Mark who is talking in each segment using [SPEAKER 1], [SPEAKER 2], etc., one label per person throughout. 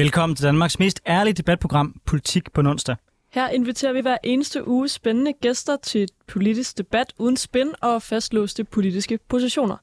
[SPEAKER 1] Velkommen til Danmarks mest ærlige debatprogram, Politik på onsdag.
[SPEAKER 2] Her inviterer vi hver eneste uge spændende gæster til et politisk debat uden spin og fastlåste politiske positioner.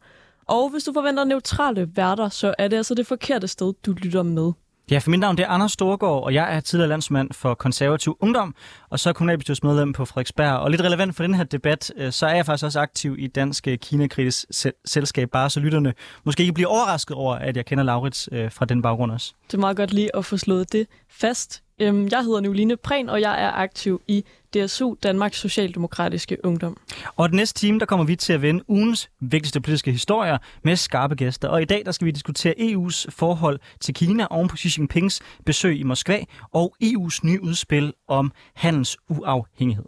[SPEAKER 2] Og hvis du forventer neutrale værter, så er det altså det forkerte sted, du lytter med.
[SPEAKER 1] Ja, for mit navn det er Anders Storgård, og jeg er tidligere landsmand for konservativ ungdom, og så er kommunalbestyrelsesmedlem på Frederiksberg. Og lidt relevant for den her debat, øh, så er jeg faktisk også aktiv i Dansk øh, Kinakritisk selskab, bare så lytterne måske ikke bliver overrasket over, at jeg kender Laurits øh, fra den baggrund også.
[SPEAKER 2] Det er meget godt lige at få slået det fast. Øhm, jeg hedder Nicoline Prehn, og jeg er aktiv i DSU, Danmarks Socialdemokratiske Ungdom.
[SPEAKER 1] Og det næste time, der kommer vi til at vende ugens vigtigste politiske historier med skarpe gæster. Og i dag, der skal vi diskutere EU's forhold til Kina oven på Xi Jinpings besøg i Moskva og EU's nye udspil om handels uafhængighed.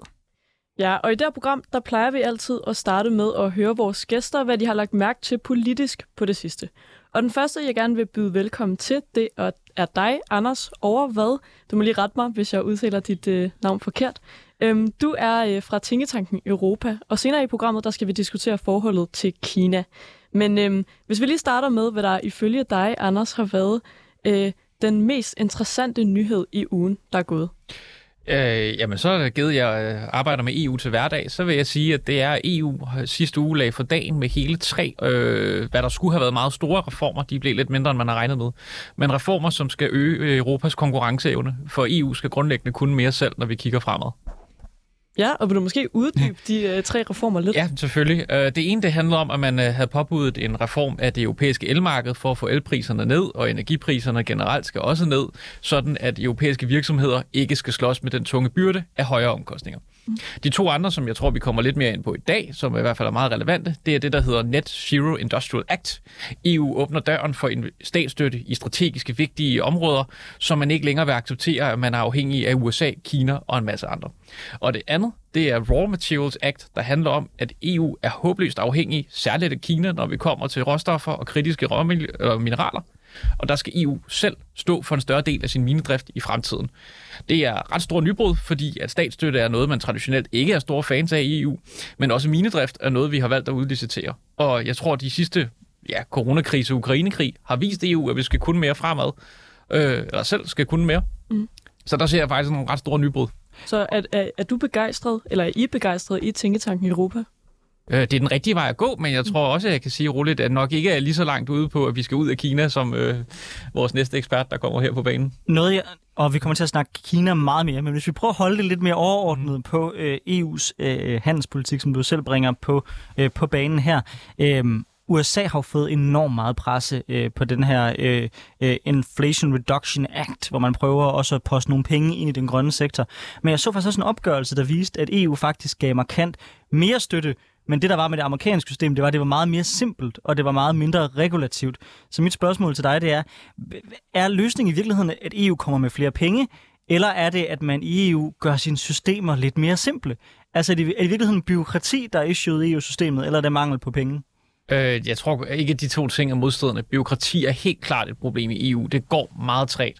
[SPEAKER 2] Ja, og i det her program, der plejer vi altid at starte med at høre vores gæster, hvad de har lagt mærke til politisk på det sidste. Og den første, jeg gerne vil byde velkommen til, det er dig, Anders Overvad. Du må lige rette mig, hvis jeg udtaler dit øh, navn forkert. Øhm, du er øh, fra Tænketanken Europa, og senere i programmet, der skal vi diskutere forholdet til Kina. Men øhm, hvis vi lige starter med, hvad der ifølge dig, Anders, har været øh, den mest interessante nyhed i ugen, der er gået.
[SPEAKER 3] Øh, jamen, så givet, jeg øh, arbejder med EU til hverdag, så vil jeg sige, at det er EU øh, sidste uge lag for dagen med hele tre, øh, hvad der skulle have været meget store reformer. De blev lidt mindre, end man har regnet med. Men reformer, som skal øge øh, Europas konkurrenceevne, for EU skal grundlæggende kunne mere selv, når vi kigger fremad.
[SPEAKER 2] Ja, og vil du måske uddybe de øh, tre reformer lidt?
[SPEAKER 3] Ja, selvfølgelig. Øh, det ene, det handler om, at man øh, havde påbudt en reform af det europæiske elmarked for at få elpriserne ned, og energipriserne generelt skal også ned, sådan at europæiske virksomheder ikke skal slås med den tunge byrde af højere omkostninger. Mm. De to andre, som jeg tror, vi kommer lidt mere ind på i dag, som i hvert fald er meget relevante, det er det, der hedder Net Zero Industrial Act. EU åbner døren for en statsstøtte i strategiske vigtige områder, som man ikke længere vil acceptere, at man er afhængig af USA, Kina og en masse andre. Og det andet, det er Raw Materials Act, der handler om, at EU er håbløst afhængig, særligt af Kina, når vi kommer til råstoffer og kritiske mineraler. Og der skal EU selv stå for en større del af sin minedrift i fremtiden. Det er ret stor nybrud, fordi at statsstøtte er noget, man traditionelt ikke er store fans af i EU, men også minedrift er noget, vi har valgt at udlicitere. Og jeg tror, at de sidste ja, coronakrise og Ukrainekrig har vist EU, at vi skal kunne mere fremad, øh, eller selv skal kunne mere. Mm. Så der ser jeg faktisk nogle ret store nybrud.
[SPEAKER 2] Så er, er, er du begejstret, eller er I begejstret i Tænketanken i Europa?
[SPEAKER 3] Øh, det er den rigtige vej at gå, men jeg tror også, at jeg kan sige roligt, at nok ikke er lige så langt ude på, at vi skal ud af Kina, som øh, vores næste ekspert, der kommer her på banen.
[SPEAKER 1] Noget, jeg, og vi kommer til at snakke Kina meget mere, men hvis vi prøver at holde det lidt mere overordnet mm. på øh, EU's øh, handelspolitik, som du selv bringer på, øh, på banen her. Øh, USA har fået enormt meget presse øh, på den her øh, øh, Inflation Reduction Act, hvor man prøver også at poste nogle penge ind i den grønne sektor. Men jeg så faktisk også en opgørelse, der viste, at EU faktisk gav markant mere støtte men det, der var med det amerikanske system, det var, at det var meget mere simpelt, og det var meget mindre regulativt. Så mit spørgsmål til dig, det er, er løsningen i virkeligheden, at EU kommer med flere penge, eller er det, at man i EU gør sine systemer lidt mere simple? Altså er det, er det i virkeligheden byråkrati, der er issued i EU-systemet, eller er det mangel på penge?
[SPEAKER 3] Øh, jeg tror ikke, at de to ting er modstridende. Byråkrati er helt klart et problem i EU. Det går meget træt.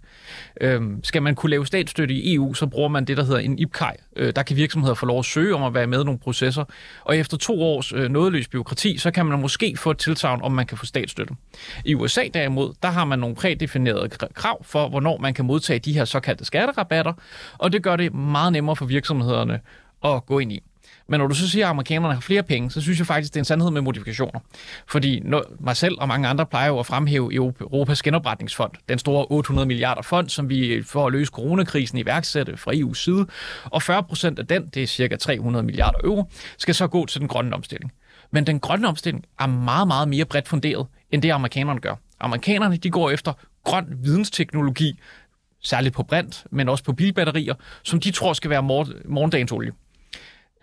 [SPEAKER 3] Øh, skal man kunne lave statsstøtte i EU, så bruger man det, der hedder en IPKAI. Øh, der kan virksomheder få lov at søge om at være med i nogle processer. Og efter to års øh, nådeløs byråkrati, så kan man måske få et tilsavn, om man kan få statsstøtte. I USA derimod, der har man nogle prædefinerede krav for, hvornår man kan modtage de her såkaldte skatterabatter, og det gør det meget nemmere for virksomhederne at gå ind i. Men når du så siger, at amerikanerne har flere penge, så synes jeg faktisk, det er en sandhed med modifikationer. Fordi når, mig selv og mange andre plejer jo at fremhæve Europas genopretningsfond, den store 800 milliarder fond, som vi for at løse coronakrisen iværksætte fra EU's side. Og 40 procent af den, det er cirka 300 milliarder euro, skal så gå til den grønne omstilling. Men den grønne omstilling er meget, meget mere bredt funderet, end det amerikanerne gør. Amerikanerne de går efter grøn vidensteknologi, særligt på brint, men også på bilbatterier, som de tror skal være morgendagens olie.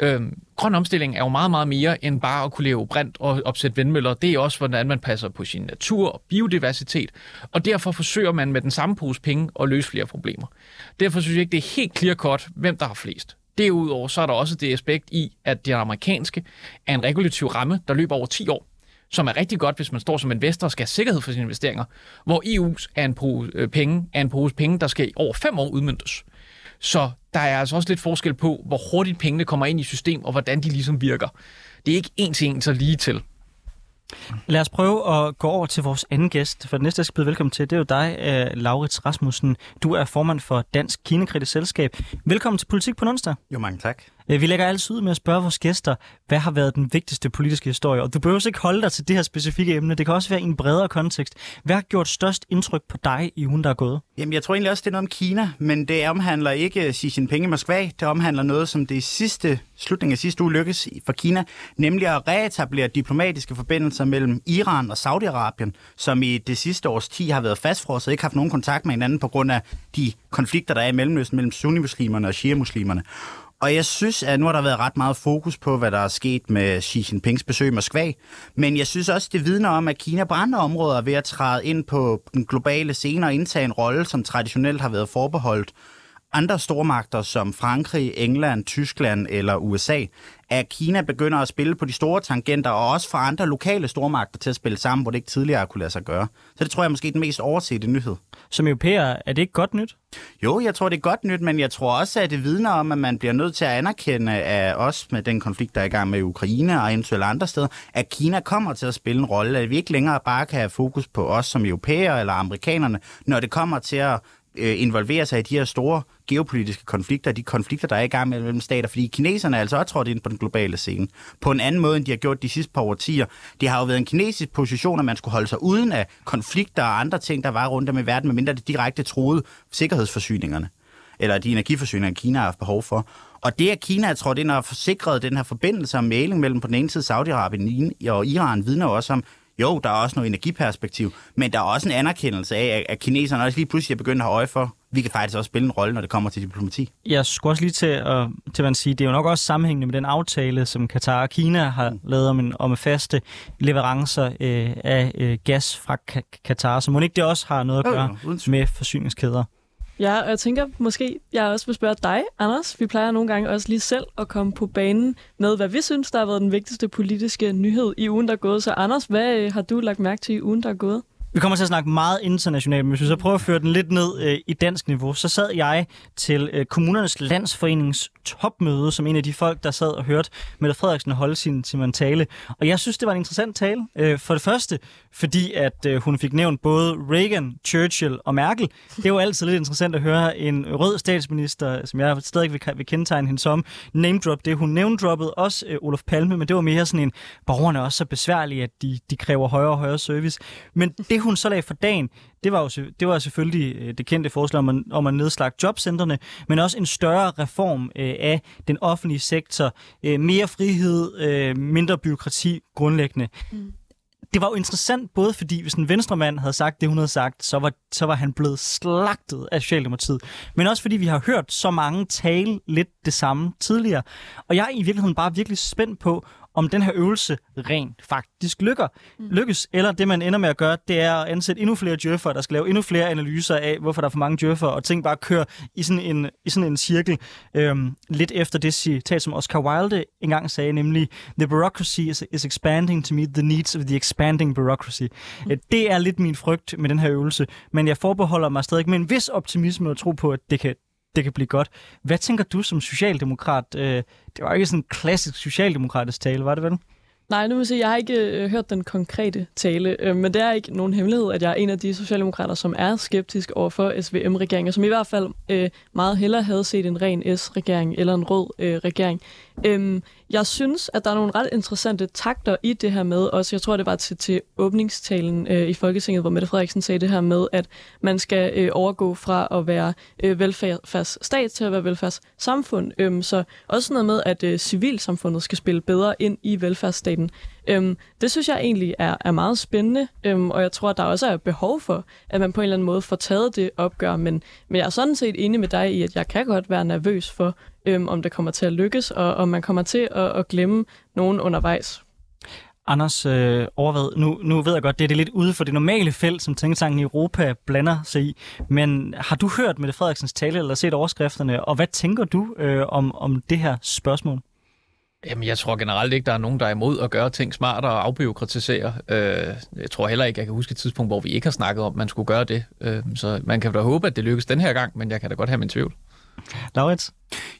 [SPEAKER 3] Øhm, grøn omstilling er jo meget, meget mere end bare at kunne leve brint og opsætte vindmøller. Det er også, hvordan man passer på sin natur og biodiversitet, og derfor forsøger man med den samme pose penge at løse flere problemer. Derfor synes jeg ikke, det er helt clear cut, hvem der har flest. Derudover så er der også det aspekt i, at det amerikanske er en regulativ ramme, der løber over 10 år som er rigtig godt, hvis man står som investor og skal have sikkerhed for sine investeringer, hvor EU's er en pose øh, penge, er en pose penge, der skal over fem år udmyndtes. Så der er altså også lidt forskel på, hvor hurtigt pengene kommer ind i system, og hvordan de ligesom virker. Det er ikke en til en så lige til.
[SPEAKER 1] Lad os prøve at gå over til vores anden gæst, for den næste, jeg skal byde velkommen til, det er jo dig, uh, Laurits Rasmussen. Du er formand for Dansk Kinekritisk Selskab. Velkommen til Politik på onsdag.
[SPEAKER 4] Jo, mange tak.
[SPEAKER 1] Øh, vi lægger altid ud med at spørge vores gæster, hvad har været den vigtigste politiske historie? Og du behøver ikke holde dig til det her specifikke emne. Det kan også være i en bredere kontekst. Hvad har gjort størst indtryk på dig i ugen, der er gået?
[SPEAKER 4] Jamen, jeg tror egentlig også, det er noget om Kina, men det omhandler ikke øh, Xi Jinping i Moskva. Det omhandler noget, som det sidste, slutningen af sidste uge lykkedes for Kina, nemlig at reetablere diplomatiske forbindelser mellem Iran og Saudi-Arabien, som i det sidste års tid har været fastfrosset og ikke haft nogen kontakt med hinanden på grund af de konflikter, der er i Mellemøsten mellem sunnimuslimerne og shia-muslimerne. Og jeg synes, at nu har der været ret meget fokus på, hvad der er sket med Xi Jinpings besøg i Moskva. Men jeg synes også, det vidner om, at Kina på andre områder er ved at træde ind på den globale scene og indtage en rolle, som traditionelt har været forbeholdt andre stormagter som Frankrig, England, Tyskland eller USA, at Kina begynder at spille på de store tangenter, og også for andre lokale stormagter til at spille sammen, hvor det ikke tidligere kunne lade sig gøre. Så det tror jeg er måske den mest oversete nyhed.
[SPEAKER 1] Som europæer, er det ikke godt nyt?
[SPEAKER 4] Jo, jeg tror, det er godt nyt, men jeg tror også, at det vidner om, at man bliver nødt til at anerkende, at også med den konflikt, der er i gang med Ukraine og eventuelt andre steder, at Kina kommer til at spille en rolle, at vi ikke længere bare kan have fokus på os som europæer eller amerikanerne, når det kommer til at øh, involvere sig i de her store geopolitiske konflikter, de konflikter, der er i gang mellem stater, fordi kineserne er altså også trådt ind på den globale scene. På en anden måde, end de har gjort de sidste par årtier. Det har jo været en kinesisk position, at man skulle holde sig uden af konflikter og andre ting, der var rundt om i verden, medmindre det direkte troede sikkerhedsforsyningerne eller de energiforsyninger, Kina har haft behov for. Og det, at Kina er trådt ind og forsikret den her forbindelse og mailing mellem på den ene side Saudi-Arabien og Iran, vidner også om, jo, der er også noget energiperspektiv, men der er også en anerkendelse af, at kineserne også lige pludselig er begyndt at have øje for, vi kan faktisk også spille en rolle, når det kommer til diplomati.
[SPEAKER 1] Jeg skulle også lige til at, til at sige, det er jo nok også sammenhængende med den aftale, som Katar og Kina har mm. lavet om, en, om faste leverancer øh, af øh, gas fra Katar, så må ikke det også har noget at gøre jo, jo, med forsyningskæder?
[SPEAKER 2] Ja, og jeg tænker måske, jeg også vil spørge dig, Anders. Vi plejer nogle gange også lige selv at komme på banen med, hvad vi synes, der har været den vigtigste politiske nyhed i ugen, der er gået. Så Anders, hvad øh, har du lagt mærke til i ugen, der er gået?
[SPEAKER 1] Vi kommer til at snakke meget internationalt, men hvis vi så prøver at føre den lidt ned øh, i dansk niveau, så sad jeg til øh, kommunernes landsforenings topmøde, som en af de folk, der sad og hørte Mette Frederiksen holde sin, sin tale. Og jeg synes, det var en interessant tale. Øh, for det første, fordi at øh, hun fik nævnt både Reagan, Churchill og Merkel. Det er jo altid lidt interessant at høre en rød statsminister, som jeg stadig vil, vil kendetegne hende som, name drop det. Hun name droppede også øh, Olof Palme, men det var mere sådan en, borgerne er også så besværlige, at de, de kræver højere og højere service. Men det hun så lagde for dagen, det var jo det var selvfølgelig øh, det kendte forslag om at, om at nedslagte jobcentrene, men også en større reform øh, af den offentlige sektor. Øh, mere frihed, øh, mindre byråkrati grundlæggende. Mm. Det var jo interessant, både fordi hvis en venstremand havde sagt det, hun havde sagt, så var, så var han blevet slagtet af Socialdemokratiet. Men også fordi vi har hørt så mange tale lidt det samme tidligere. Og jeg er i virkeligheden bare virkelig spændt på, om den her øvelse rent faktisk lykker, mm. lykkes, eller det man ender med at gøre, det er at ansætte endnu flere djøffer, der skal lave endnu flere analyser af, hvorfor der er for mange djøffer, og ting bare kører i sådan en, i sådan en cirkel. Øhm, lidt efter det citat, som Oscar Wilde engang sagde, nemlig, The bureaucracy is, is expanding to meet the needs of the expanding bureaucracy. Mm. Øh, det er lidt min frygt med den her øvelse, men jeg forbeholder mig stadig med en vis optimisme og tro på, at det kan, det kan blive godt. Hvad tænker du som socialdemokrat? Øh, det var ikke sådan en klassisk socialdemokratisk tale, var det vel?
[SPEAKER 2] Nej, nu vil jeg sige, jeg har ikke øh, hørt den konkrete tale, øh, men det er ikke nogen hemmelighed, at jeg er en af de socialdemokrater, som er skeptisk over for SVM-regeringen, som i hvert fald øh, meget hellere havde set en ren S-regering eller en rød øh, regering. Øh, jeg synes, at der er nogle ret interessante takter i det her med, også jeg tror, det var til, til åbningstalen øh, i Folketinget, hvor Mette Frederiksen sagde det her med, at man skal øh, overgå fra at være øh, velfærdsstat til at være velfærdssamfund. Øhm, så også noget med, at øh, civilsamfundet skal spille bedre ind i velfærdsstaten. Øhm, det synes jeg egentlig er, er meget spændende, øhm, og jeg tror, at der også er behov for, at man på en eller anden måde får taget det opgør. Men, men jeg er sådan set enig med dig i, at jeg kan godt være nervøs for, øhm, om det kommer til at lykkes, og om man kommer til at, at glemme nogen undervejs.
[SPEAKER 1] Anders øh, Overved, nu, nu ved jeg godt, det er det lidt ude for det normale felt, som Tænketanken i Europa blander sig i, men har du hørt Mette Frederiksens tale eller set overskrifterne, og hvad tænker du øh, om, om det her spørgsmål?
[SPEAKER 3] Jamen, jeg tror generelt ikke, der er nogen, der er imod at gøre ting smartere og afbiokratisere. Øh, jeg tror heller ikke, jeg kan huske et tidspunkt, hvor vi ikke har snakket om, at man skulle gøre det. Øh, så man kan da håbe, at det lykkes den her gang, men jeg kan da godt have min tvivl.
[SPEAKER 1] Laurits?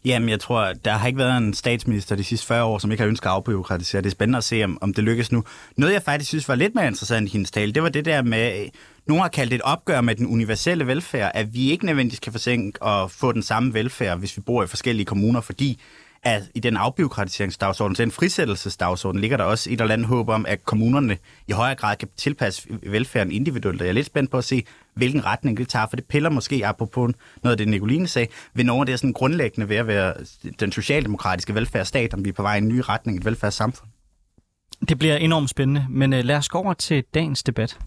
[SPEAKER 4] Jamen, jeg tror, der har ikke været en statsminister de sidste 40 år, som ikke har ønsket at afbyråkratisere. Det er spændende at se, om, om det lykkes nu. Noget, jeg faktisk synes var lidt mere interessant i hendes tale, det var det der med, nogen har kaldt et opgør med den universelle velfærd, at vi ikke nødvendigvis kan forsænke og få den samme velfærd, hvis vi bor i forskellige kommuner, fordi at i den afbiokratiseringsdagsorden, den frisættelsesdagsorden, ligger der også et eller andet håb om, at kommunerne i højere grad kan tilpasse velfærden individuelt. Jeg er lidt spændt på at se, hvilken retning det tager, for det piller måske, apropos noget af det, Nicoline sagde, ved nogle af det sådan grundlæggende ved at være den socialdemokratiske velfærdsstat, om vi er på vej i en ny retning, et velfærdssamfund.
[SPEAKER 1] Det bliver enormt spændende, men øh, lad os gå over til dagens debat.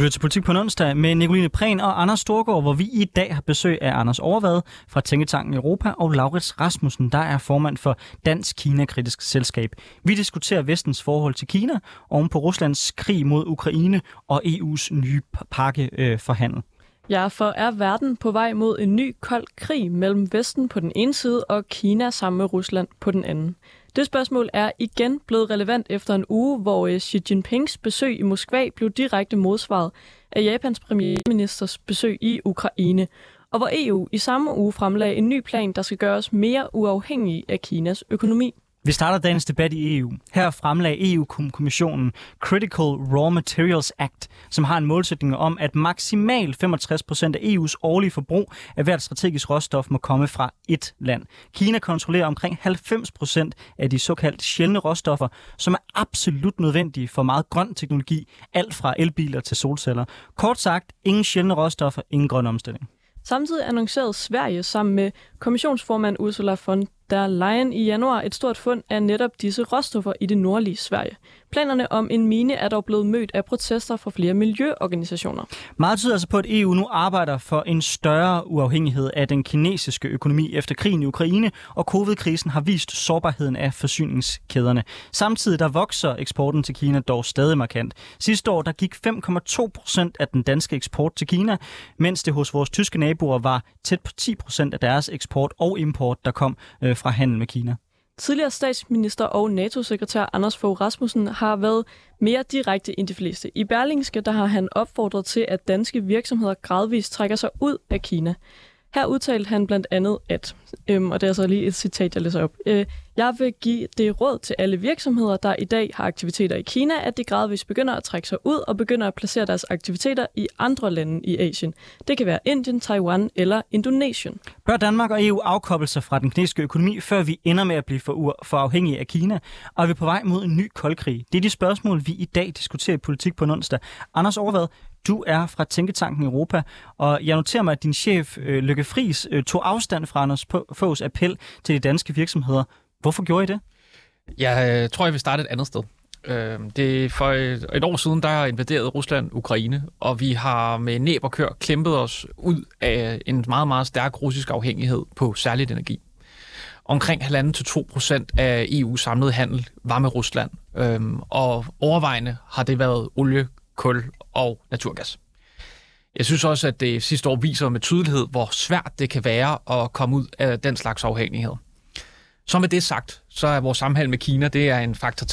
[SPEAKER 1] Du lytter til Politik på en onsdag med Nicoline Prehn og Anders Storgård, hvor vi i dag har besøg af Anders Overvad fra Tænketanken Europa og Laurits Rasmussen, der er formand for Dansk Kina-kritisk Selskab. Vi diskuterer vestens forhold til Kina oven på Ruslands krig mod Ukraine og EU's nye pakke øh, for handel.
[SPEAKER 2] Ja, for er verden på vej mod en ny kold krig mellem Vesten på den ene side og Kina sammen med Rusland på den anden? Det spørgsmål er igen blevet relevant efter en uge, hvor øh, Xi Jinpings besøg i Moskva blev direkte modsvaret af Japans premierministers besøg i Ukraine, og hvor EU i samme uge fremlagde en ny plan, der skal gøre os mere uafhængige af Kinas økonomi.
[SPEAKER 1] Vi starter dagens debat i EU. Her fremlagde EU-kommissionen Critical Raw Materials Act, som har en målsætning om, at maksimalt 65% af EU's årlige forbrug af hvert strategisk råstof må komme fra ét land. Kina kontrollerer omkring 90% af de såkaldte sjældne råstoffer, som er absolut nødvendige for meget grøn teknologi, alt fra elbiler til solceller. Kort sagt, ingen sjældne råstoffer, ingen grøn omstilling.
[SPEAKER 2] Samtidig annoncerede Sverige sammen med kommissionsformand Ursula von der Leyen i januar et stort fund af netop disse råstoffer i det nordlige Sverige. Planerne om en mine er dog blevet mødt af protester fra flere miljøorganisationer.
[SPEAKER 1] Meget tyder altså på, at EU nu arbejder for en større uafhængighed af den kinesiske økonomi efter krigen i Ukraine, og covid-krisen har vist sårbarheden af forsyningskæderne. Samtidig der vokser eksporten til Kina dog stadig markant. Sidste år der gik 5,2 procent af den danske eksport til Kina, mens det hos vores tyske naboer var tæt på 10 procent af deres eksport og import, der kom øh, fra handel med Kina.
[SPEAKER 2] Tidligere statsminister og NATO-sekretær Anders Fogh Rasmussen har været mere direkte end de fleste. I Berlingske der har han opfordret til, at danske virksomheder gradvist trækker sig ud af Kina. Her udtalte han blandt andet, at, øhm, og det er så lige et citat, jeg læser op, øh, jeg vil give det råd til alle virksomheder, der i dag har aktiviteter i Kina, at de gradvist begynder at trække sig ud og begynder at placere deres aktiviteter i andre lande i Asien. Det kan være Indien, Taiwan eller Indonesien.
[SPEAKER 1] Bør Danmark og EU afkoble sig fra den kinesiske økonomi, før vi ender med at blive for, for afhængige af Kina? Og er vi på vej mod en ny koldkrig? Det er de spørgsmål, vi i dag diskuterer i politik på en onsdag. Anders Overvad, du er fra Tænketanken Europa, og jeg noterer mig, at din chef, øh, Lykke Friis, øh, tog afstand fra Anders Foghs appel til de danske virksomheder. Hvorfor gjorde I det?
[SPEAKER 3] Jeg øh, tror, jeg vil starte et andet sted. Øhm, det er for et, et år siden, der invaderede Rusland Ukraine, og vi har med næb og kør kæmpet os ud af en meget, meget stærk russisk afhængighed på særligt energi. Omkring 1,5-2 procent af EU's samlede handel var med Rusland, øhm, og overvejende har det været olie, kul og naturgas. Jeg synes også, at det sidste år viser med tydelighed, hvor svært det kan være at komme ud af den slags afhængighed. Så med det sagt, så er vores samhandel med Kina, det er en faktor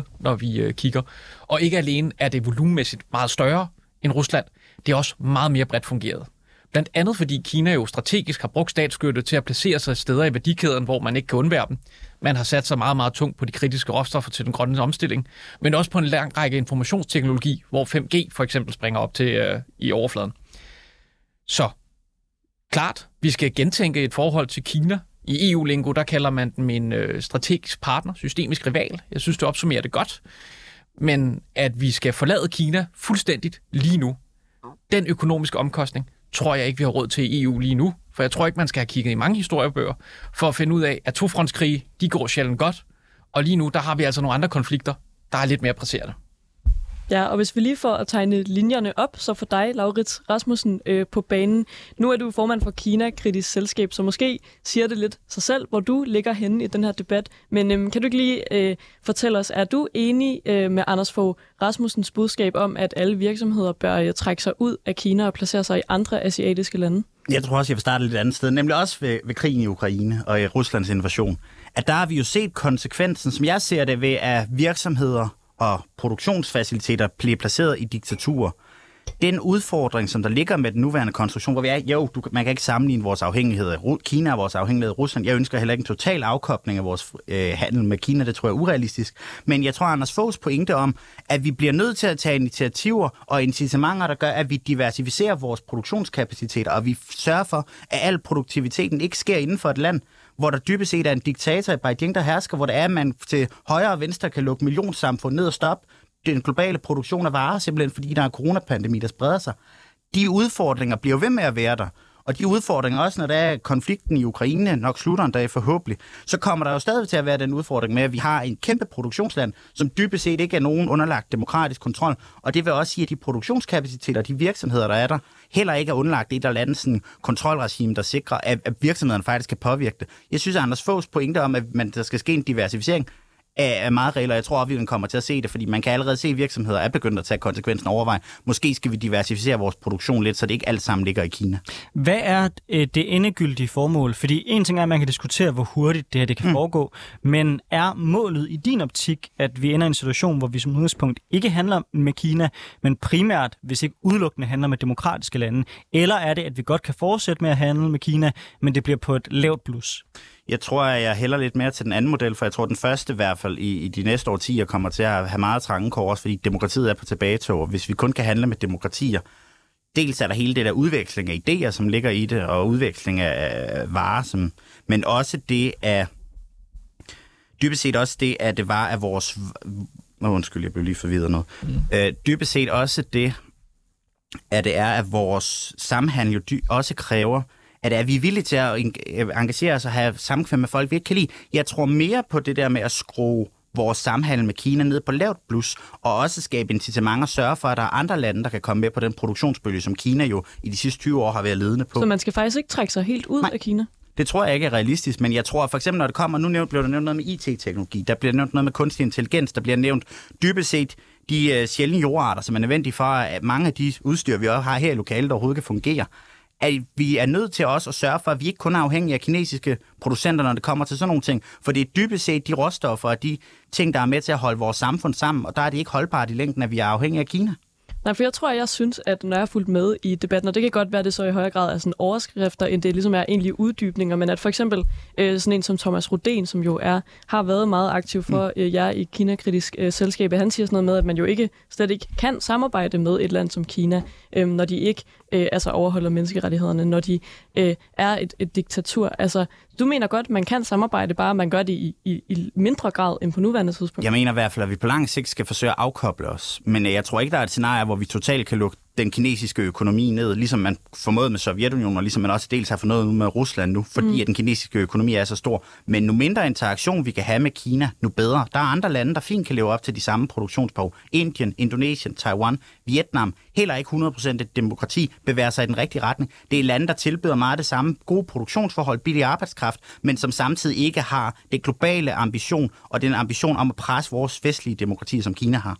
[SPEAKER 3] 3-4, når vi øh, kigger. Og ikke alene er det volumenmæssigt meget større end Rusland, det er også meget mere bredt fungeret. Blandt andet fordi Kina jo strategisk har brugt statsskytte til at placere sig steder i værdikæden, hvor man ikke kan undvære dem. Man har sat sig meget, meget tungt på de kritiske råstoffer til den grønne omstilling, men også på en lang række informationsteknologi, hvor 5G for eksempel springer op til øh, i overfladen. Så klart, vi skal gentænke et forhold til Kina. I EU-lingo, der kalder man dem en øh, strategisk partner, systemisk rival. Jeg synes, det opsummerer det godt. Men at vi skal forlade Kina fuldstændigt lige nu, den økonomiske omkostning, tror jeg ikke, vi har råd til i EU lige nu. For jeg tror ikke, man skal have kigget i mange historiebøger for at finde ud af, at tofrontskrige, de går sjældent godt. Og lige nu, der har vi altså nogle andre konflikter, der er lidt mere presserende.
[SPEAKER 2] Ja, og hvis vi lige får at tegne linjerne op, så for dig, Laurits Rasmussen, øh, på banen. Nu er du formand for Kina Kritisk Selskab, så måske siger det lidt sig selv, hvor du ligger henne i den her debat. Men øh, kan du ikke lige øh, fortælle os, er du enig øh, med Anders Fogh Rasmussens budskab om, at alle virksomheder bør øh, trække sig ud af Kina og placere sig i andre asiatiske lande?
[SPEAKER 4] Jeg tror også, jeg vil starte et lidt andet sted, nemlig også ved, ved krigen i Ukraine og i Ruslands invasion. At der har vi jo set konsekvensen, som jeg ser det, ved at virksomheder og produktionsfaciliteter bliver placeret i diktaturer den udfordring, som der ligger med den nuværende konstruktion, hvor vi er, jo, du, man kan ikke sammenligne vores afhængighed af Kina og vores afhængighed af Rusland. Jeg ønsker heller ikke en total afkobling af vores øh, handel med Kina, det tror jeg er urealistisk. Men jeg tror, Anders Foghs pointe om, at vi bliver nødt til at tage initiativer og incitamenter, der gør, at vi diversificerer vores produktionskapaciteter, og vi sørger for, at al produktiviteten ikke sker inden for et land, hvor der dybest set er en diktator i Beijing, der hersker, hvor det er, at man til højre og venstre kan lukke millionssamfund ned og stoppe den globale produktion af varer, simpelthen fordi der er coronapandemi, der spreder sig. De udfordringer bliver ved med at være der. Og de udfordringer, også når der er konflikten i Ukraine nok slutter en dag forhåbentlig, så kommer der jo stadig til at være den udfordring med, at vi har en kæmpe produktionsland, som dybest set ikke er nogen underlagt demokratisk kontrol. Og det vil også sige, at de produktionskapaciteter, de virksomheder, der er der, heller ikke er underlagt et eller andet sådan, kontrolregime, der sikrer, at, at virksomhederne faktisk kan påvirke det. Jeg synes, at Anders Foghs pointe om, at man, der skal ske en diversificering, er, meget reelt, og jeg tror at vi kommer til at se det, fordi man kan allerede se, at virksomheder er begyndt at tage konsekvensen overvej. Måske skal vi diversificere vores produktion lidt, så det ikke alt sammen ligger i Kina.
[SPEAKER 1] Hvad er øh, det endegyldige formål? Fordi en ting er, at man kan diskutere, hvor hurtigt det her det kan mm. foregå, men er målet i din optik, at vi ender i en situation, hvor vi som udgangspunkt ikke handler med Kina, men primært, hvis ikke udelukkende handler med demokratiske lande? Eller er det, at vi godt kan fortsætte med at handle med Kina, men det bliver på et lavt plus?
[SPEAKER 4] Jeg tror, at jeg hælder lidt mere til den anden model, for jeg tror, at den første i hvert fald i, i de næste årtier kommer til at have meget trange kår, også fordi demokratiet er på tilbagetog. Hvis vi kun kan handle med demokratier, dels er der hele det der udveksling af idéer, som ligger i det, og udveksling af varer, som, men også det af, dybest set også det, at det var af vores, undskyld, jeg blev lige forvidret noget, mm. øh, dybest set også det, at det er, at vores samhandel jo dy- også kræver, at er vi villige til at engagere os og have samkvem med folk, vi ikke kan lide. Jeg tror mere på det der med at skrue vores samhandel med Kina ned på lavt plus, og også skabe incitament og sørge for, at der er andre lande, der kan komme med på den produktionsbølge, som Kina jo i de sidste 20 år har været ledende på.
[SPEAKER 2] Så man skal faktisk ikke trække sig helt ud Nej. af Kina?
[SPEAKER 4] Det tror jeg ikke er realistisk, men jeg tror for eksempel, når det kommer, nu nævnt, bliver der nævnt noget med IT-teknologi, der bliver nævnt noget med kunstig intelligens, der bliver nævnt dybest set de uh, sjældne jordarter, som er nødvendige for, at mange af de udstyr, vi også har her i lokalet, overhovedet kan fungere at vi er nødt til også at sørge for, at vi ikke kun er afhængige af kinesiske producenter, når det kommer til sådan nogle ting. For det er dybest set de råstoffer og de ting, der er med til at holde vores samfund sammen, og der er det ikke holdbart i længden, at vi er afhængige af Kina.
[SPEAKER 2] Nej, for jeg tror, jeg synes, at når jeg er fulgt med i debatten, og det kan godt være, at det så i højere grad er sådan overskrifter, end det ligesom er egentlig uddybninger, men at for eksempel øh, sådan en som Thomas Roden, som jo er har været meget aktiv for mm. øh, jer i Kina-kritisk øh, selskab, han siger sådan noget med, at man jo ikke slet ikke kan samarbejde med et land som Kina, øh, når de ikke øh, altså overholder menneskerettighederne, når de øh, er et, et diktatur. Altså, du mener godt, man kan samarbejde, bare man gør det i, i, i mindre grad end på nuværende tidspunkt?
[SPEAKER 4] Jeg mener i hvert fald, at vi på lang sigt skal forsøge at afkoble os. Men øh, jeg tror ikke, der er et scenarie, hvor vi totalt kan lukke den kinesiske økonomi ned, ligesom man formåede med Sovjetunionen, og ligesom man også dels har fornået med Rusland nu, fordi mm. at den kinesiske økonomi er så stor. Men nu mindre interaktion vi kan have med Kina, nu bedre. Der er andre lande, der fint kan leve op til de samme produktionsbehov. Indien, Indonesien, Taiwan, Vietnam, heller ikke 100% et demokrati, bevæger sig i den rigtige retning. Det er lande, der tilbyder meget det samme gode produktionsforhold, billig arbejdskraft, men som samtidig ikke har det globale ambition og den ambition om at presse vores vestlige demokrati, som Kina har.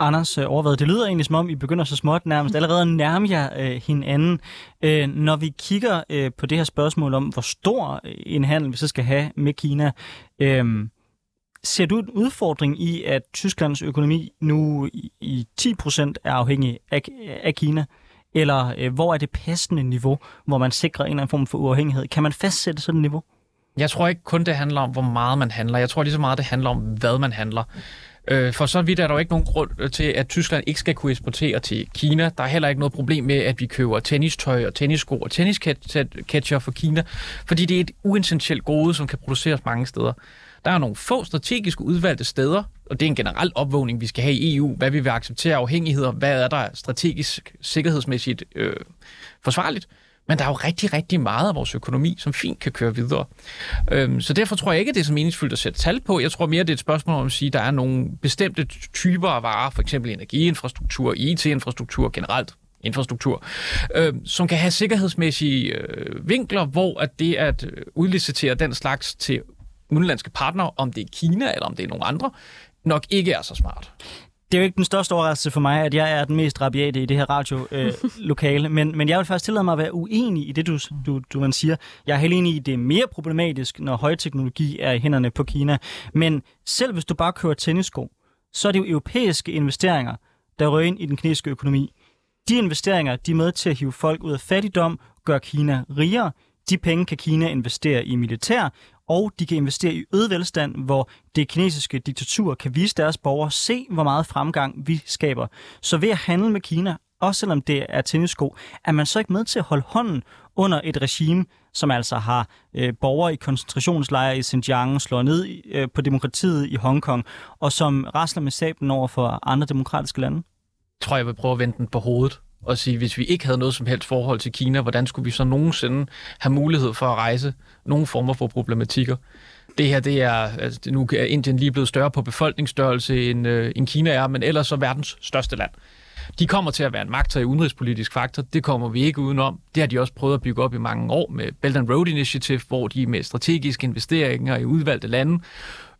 [SPEAKER 1] Anders øh, overvejet. Det lyder egentlig som om, I begynder så småt nærmest allerede at nærme jer øh, hinanden. Øh, når vi kigger øh, på det her spørgsmål om, hvor stor øh, en handel vi så skal have med Kina, øh, ser du en udfordring i, at Tysklands økonomi nu i, i 10% er afhængig af, af Kina? Eller øh, hvor er det passende niveau, hvor man sikrer en eller anden form for uafhængighed? Kan man fastsætte sådan et niveau?
[SPEAKER 3] Jeg tror ikke kun, det handler om, hvor meget man handler. Jeg tror lige så meget, det handler om, hvad man handler. Øh, for så vidt er der jo ikke nogen grund øh, til, at Tyskland ikke skal kunne eksportere til Kina. Der er heller ikke noget problem med, at vi køber tennistøj og tennisko og tennisketcher for Kina, fordi det er et uessentielt gode, som kan produceres mange steder. Der er nogle få strategisk udvalgte steder, og det er en generel opvågning, vi skal have i EU, hvad vi vil acceptere afhængigheder, hvad er der strategisk, sikkerhedsmæssigt øh, forsvarligt. Men der er jo rigtig, rigtig meget af vores økonomi, som fint kan køre videre. Øhm, så derfor tror jeg ikke, det er så meningsfuldt at sætte tal på. Jeg tror mere, det er et spørgsmål om at sige, at der er nogle bestemte typer af varer, for eksempel energiinfrastruktur, IT-infrastruktur generelt, infrastruktur, øh, som kan have sikkerhedsmæssige øh, vinkler, hvor at det at øh, udlicitere den slags til udenlandske partnere, om det er Kina eller om det er nogle andre, nok ikke er så smart
[SPEAKER 1] det er jo ikke den største overraskelse for mig, at jeg er den mest rabiate i det her radiolokale, øh, men, men jeg vil faktisk tillade mig at være uenig i det, du, du, du man siger. Jeg er helt enig i, at det er mere problematisk, når højteknologi er i hænderne på Kina. Men selv hvis du bare kører tennisko, så er det jo europæiske investeringer, der rører ind i den kinesiske økonomi. De investeringer, de er med til at hive folk ud af fattigdom, gøre Kina rigere. De penge kan Kina investere i militær, og de kan investere i øget velstand, hvor det kinesiske diktatur kan vise deres borgere, se hvor meget fremgang vi skaber. Så ved at handle med Kina, også selvom det er tennisko, er man så ikke med til at holde hånden under et regime, som altså har øh, borgere i koncentrationslejre i Xinjiang, slår ned øh, på demokratiet i Hongkong, og som rasler med sablen over for andre demokratiske lande?
[SPEAKER 3] Jeg tror, jeg vil prøve at vende den på hovedet og sige, hvis vi ikke havde noget som helst forhold til Kina, hvordan skulle vi så nogensinde have mulighed for at rejse nogle former for problematikker? Det her, det er, altså, nu er Indien lige blevet større på befolkningsstørrelse end, øh, end Kina er, men ellers så verdens største land. De kommer til at være en magt i udenrigspolitisk faktor. Det kommer vi ikke udenom. Det har de også prøvet at bygge op i mange år med Belt and Road Initiative, hvor de med strategiske investeringer i udvalgte lande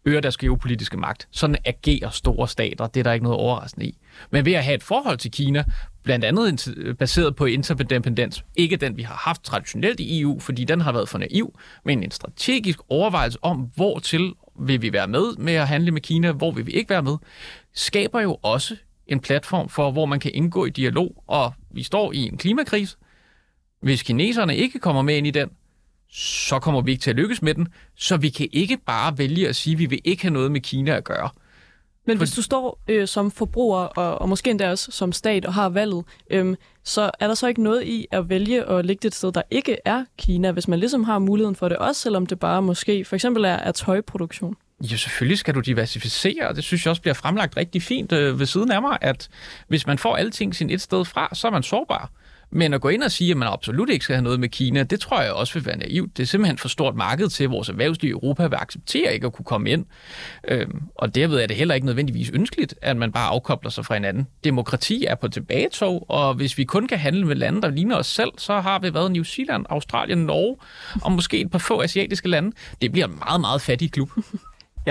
[SPEAKER 3] øger deres geopolitiske magt. Sådan agerer store stater. Det er der ikke noget overraskende i. Men ved at have et forhold til Kina, blandt andet baseret på interdependens, ikke den, vi har haft traditionelt i EU, fordi den har været for naiv, men en strategisk overvejelse om, hvor til vil vi være med med at handle med Kina, hvor vil vi ikke være med, skaber jo også en platform for, hvor man kan indgå i dialog, og vi står i en klimakrise. Hvis kineserne ikke kommer med ind i den, så kommer vi ikke til at lykkes med den, så vi kan ikke bare vælge at sige, at vi vil ikke have noget med Kina at gøre.
[SPEAKER 2] Men hvis du står øh, som forbruger, og, og måske endda også som stat, og har valget, øh, så er der så ikke noget i at vælge at ligge et sted, der ikke er Kina, hvis man ligesom har muligheden for det, også selvom det bare måske for eksempel er, er tøjproduktion?
[SPEAKER 3] Jo, selvfølgelig skal du diversificere, og det synes jeg også bliver fremlagt rigtig fint øh, ved siden af mig, at hvis man får alting sin et sted fra, så er man sårbar. Men at gå ind og sige, at man absolut ikke skal have noget med Kina, det tror jeg også vil være naivt. Det er simpelthen for stort marked til, at vores erhvervsliv i Europa vil acceptere ikke at kunne komme ind. Øhm, og derved er det heller ikke nødvendigvis ønskeligt, at man bare afkobler sig fra hinanden. Demokrati er på tilbagetog, og hvis vi kun kan handle med lande, der ligner os selv, så har vi været New Zealand, Australien, Norge og måske et par få asiatiske lande. Det bliver en meget, meget fattig klub.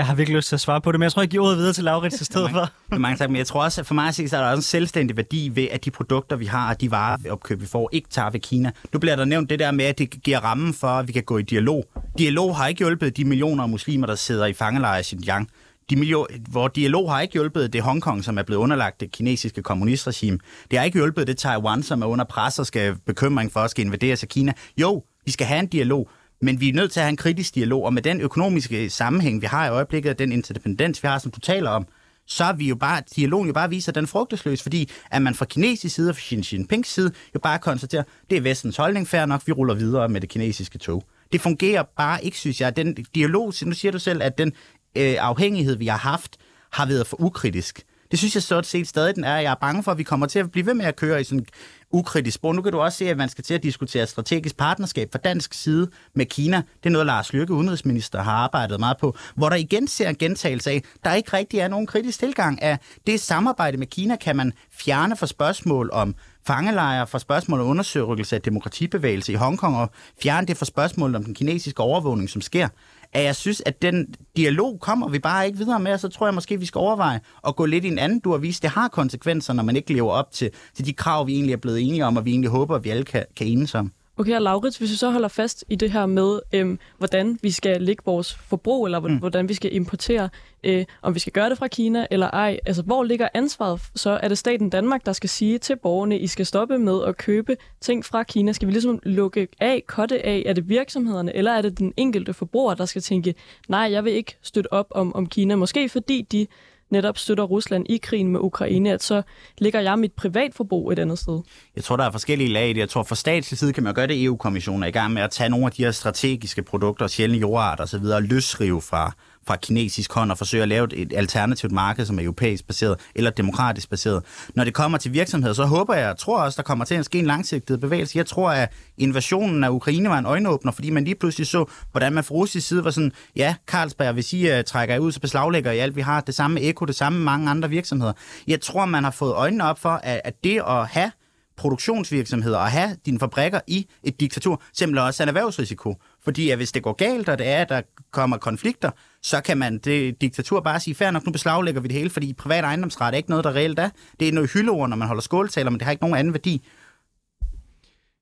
[SPEAKER 1] Jeg har virkelig lyst til at svare på det, men jeg tror, jeg giver ordet videre til Laurits i stedet for.
[SPEAKER 4] Mange tak, men jeg tror også, at for mig at se, så er der også en selvstændig værdi ved, at de produkter, vi har, og de varer, opkøb, vi får, ikke tager ved Kina. Nu bliver der nævnt det der med, at det giver rammen for, at vi kan gå i dialog. Dialog har ikke hjulpet de millioner af muslimer, der sidder i fangelejre i Xinjiang. De million, hvor dialog har ikke hjulpet det Hongkong, som er blevet underlagt det kinesiske kommunistregime. Det har ikke hjulpet det Taiwan, som er under pres og skal bekymring for at skal invaderes af Kina. Jo, vi skal have en dialog, men vi er nødt til at have en kritisk dialog, og med den økonomiske sammenhæng, vi har i øjeblikket, og den interdependens, vi har, som du taler om, så er vi jo bare, dialogen jo bare viser den frugtesløs, fordi at man fra kinesisk side og fra Xi Jinpings side jo bare konstaterer, det er vestens holdning, fair nok, vi ruller videre med det kinesiske tog. Det fungerer bare ikke, synes jeg. Den dialog, nu siger du selv, at den øh, afhængighed, vi har haft, har været for ukritisk. Det synes jeg så set stadig den er. Jeg er bange for, at vi kommer til at blive ved med at køre i sådan ukritisk spor. Nu kan du også se, at man skal til at diskutere strategisk partnerskab fra dansk side med Kina. Det er noget, Lars Løkke, udenrigsminister, har arbejdet meget på. Hvor der igen ser en gentagelse af, der ikke rigtig er nogen kritisk tilgang af det samarbejde med Kina, kan man fjerne for spørgsmål om fangelejre, for spørgsmål om undersøgelse af demokratibevægelse i Hongkong, og fjerne det for spørgsmål om den kinesiske overvågning, som sker at jeg synes, at den dialog kommer vi bare ikke videre med, og så tror jeg måske, vi skal overveje at gå lidt i en anden du har vist, det har konsekvenser, når man ikke lever op til, til de krav, vi egentlig er blevet enige om, og vi egentlig håber, at vi alle kan, kan enes om.
[SPEAKER 2] Okay, og Laurits, hvis vi så holder fast i det her med, øhm, hvordan vi skal lægge vores forbrug, eller mm. hvordan vi skal importere, øh, om vi skal gøre det fra Kina eller ej, altså hvor ligger ansvaret? Så er det staten Danmark, der skal sige til borgerne, I skal stoppe med at købe ting fra Kina. Skal vi ligesom lukke af, kotte af? Er det virksomhederne, eller er det den enkelte forbruger, der skal tænke, nej, jeg vil ikke støtte op om, om Kina, måske fordi de netop støtter Rusland i krigen med Ukraine, at så ligger jeg mit privatforbrug et andet sted?
[SPEAKER 4] Jeg tror, der er forskellige lag i det. Jeg tror, fra statslig side kan man gøre det, EU-kommissionen er i gang med at tage nogle af de her strategiske produkter, sjældne jordarter osv., og løsrive fra, fra kinesisk hånd og forsøger at lave et alternativt marked, som er europæisk baseret eller demokratisk baseret. Når det kommer til virksomheder, så håber jeg, tror også, der kommer til at ske en langsigtet bevægelse. Jeg tror, at invasionen af Ukraine var en øjenåbner, fordi man lige pludselig så, hvordan man fra russisk side var sådan, ja, Carlsberg, hvis I uh, trækker ud, så beslaglægger I alt, vi har. Det samme Eko, det samme mange andre virksomheder. Jeg tror, man har fået øjnene op for, at, at det at have produktionsvirksomheder og have dine fabrikker i et diktatur simpelthen også en erhvervsrisiko. Fordi at hvis det går galt, og det er, at der kommer konflikter, så kan man det diktatur bare sige, fair nok, nu beslaglægger vi det hele, fordi privat ejendomsret er ikke noget, der reelt er. Det er noget hyldeord, når man holder skåltaler, men det har ikke nogen anden værdi.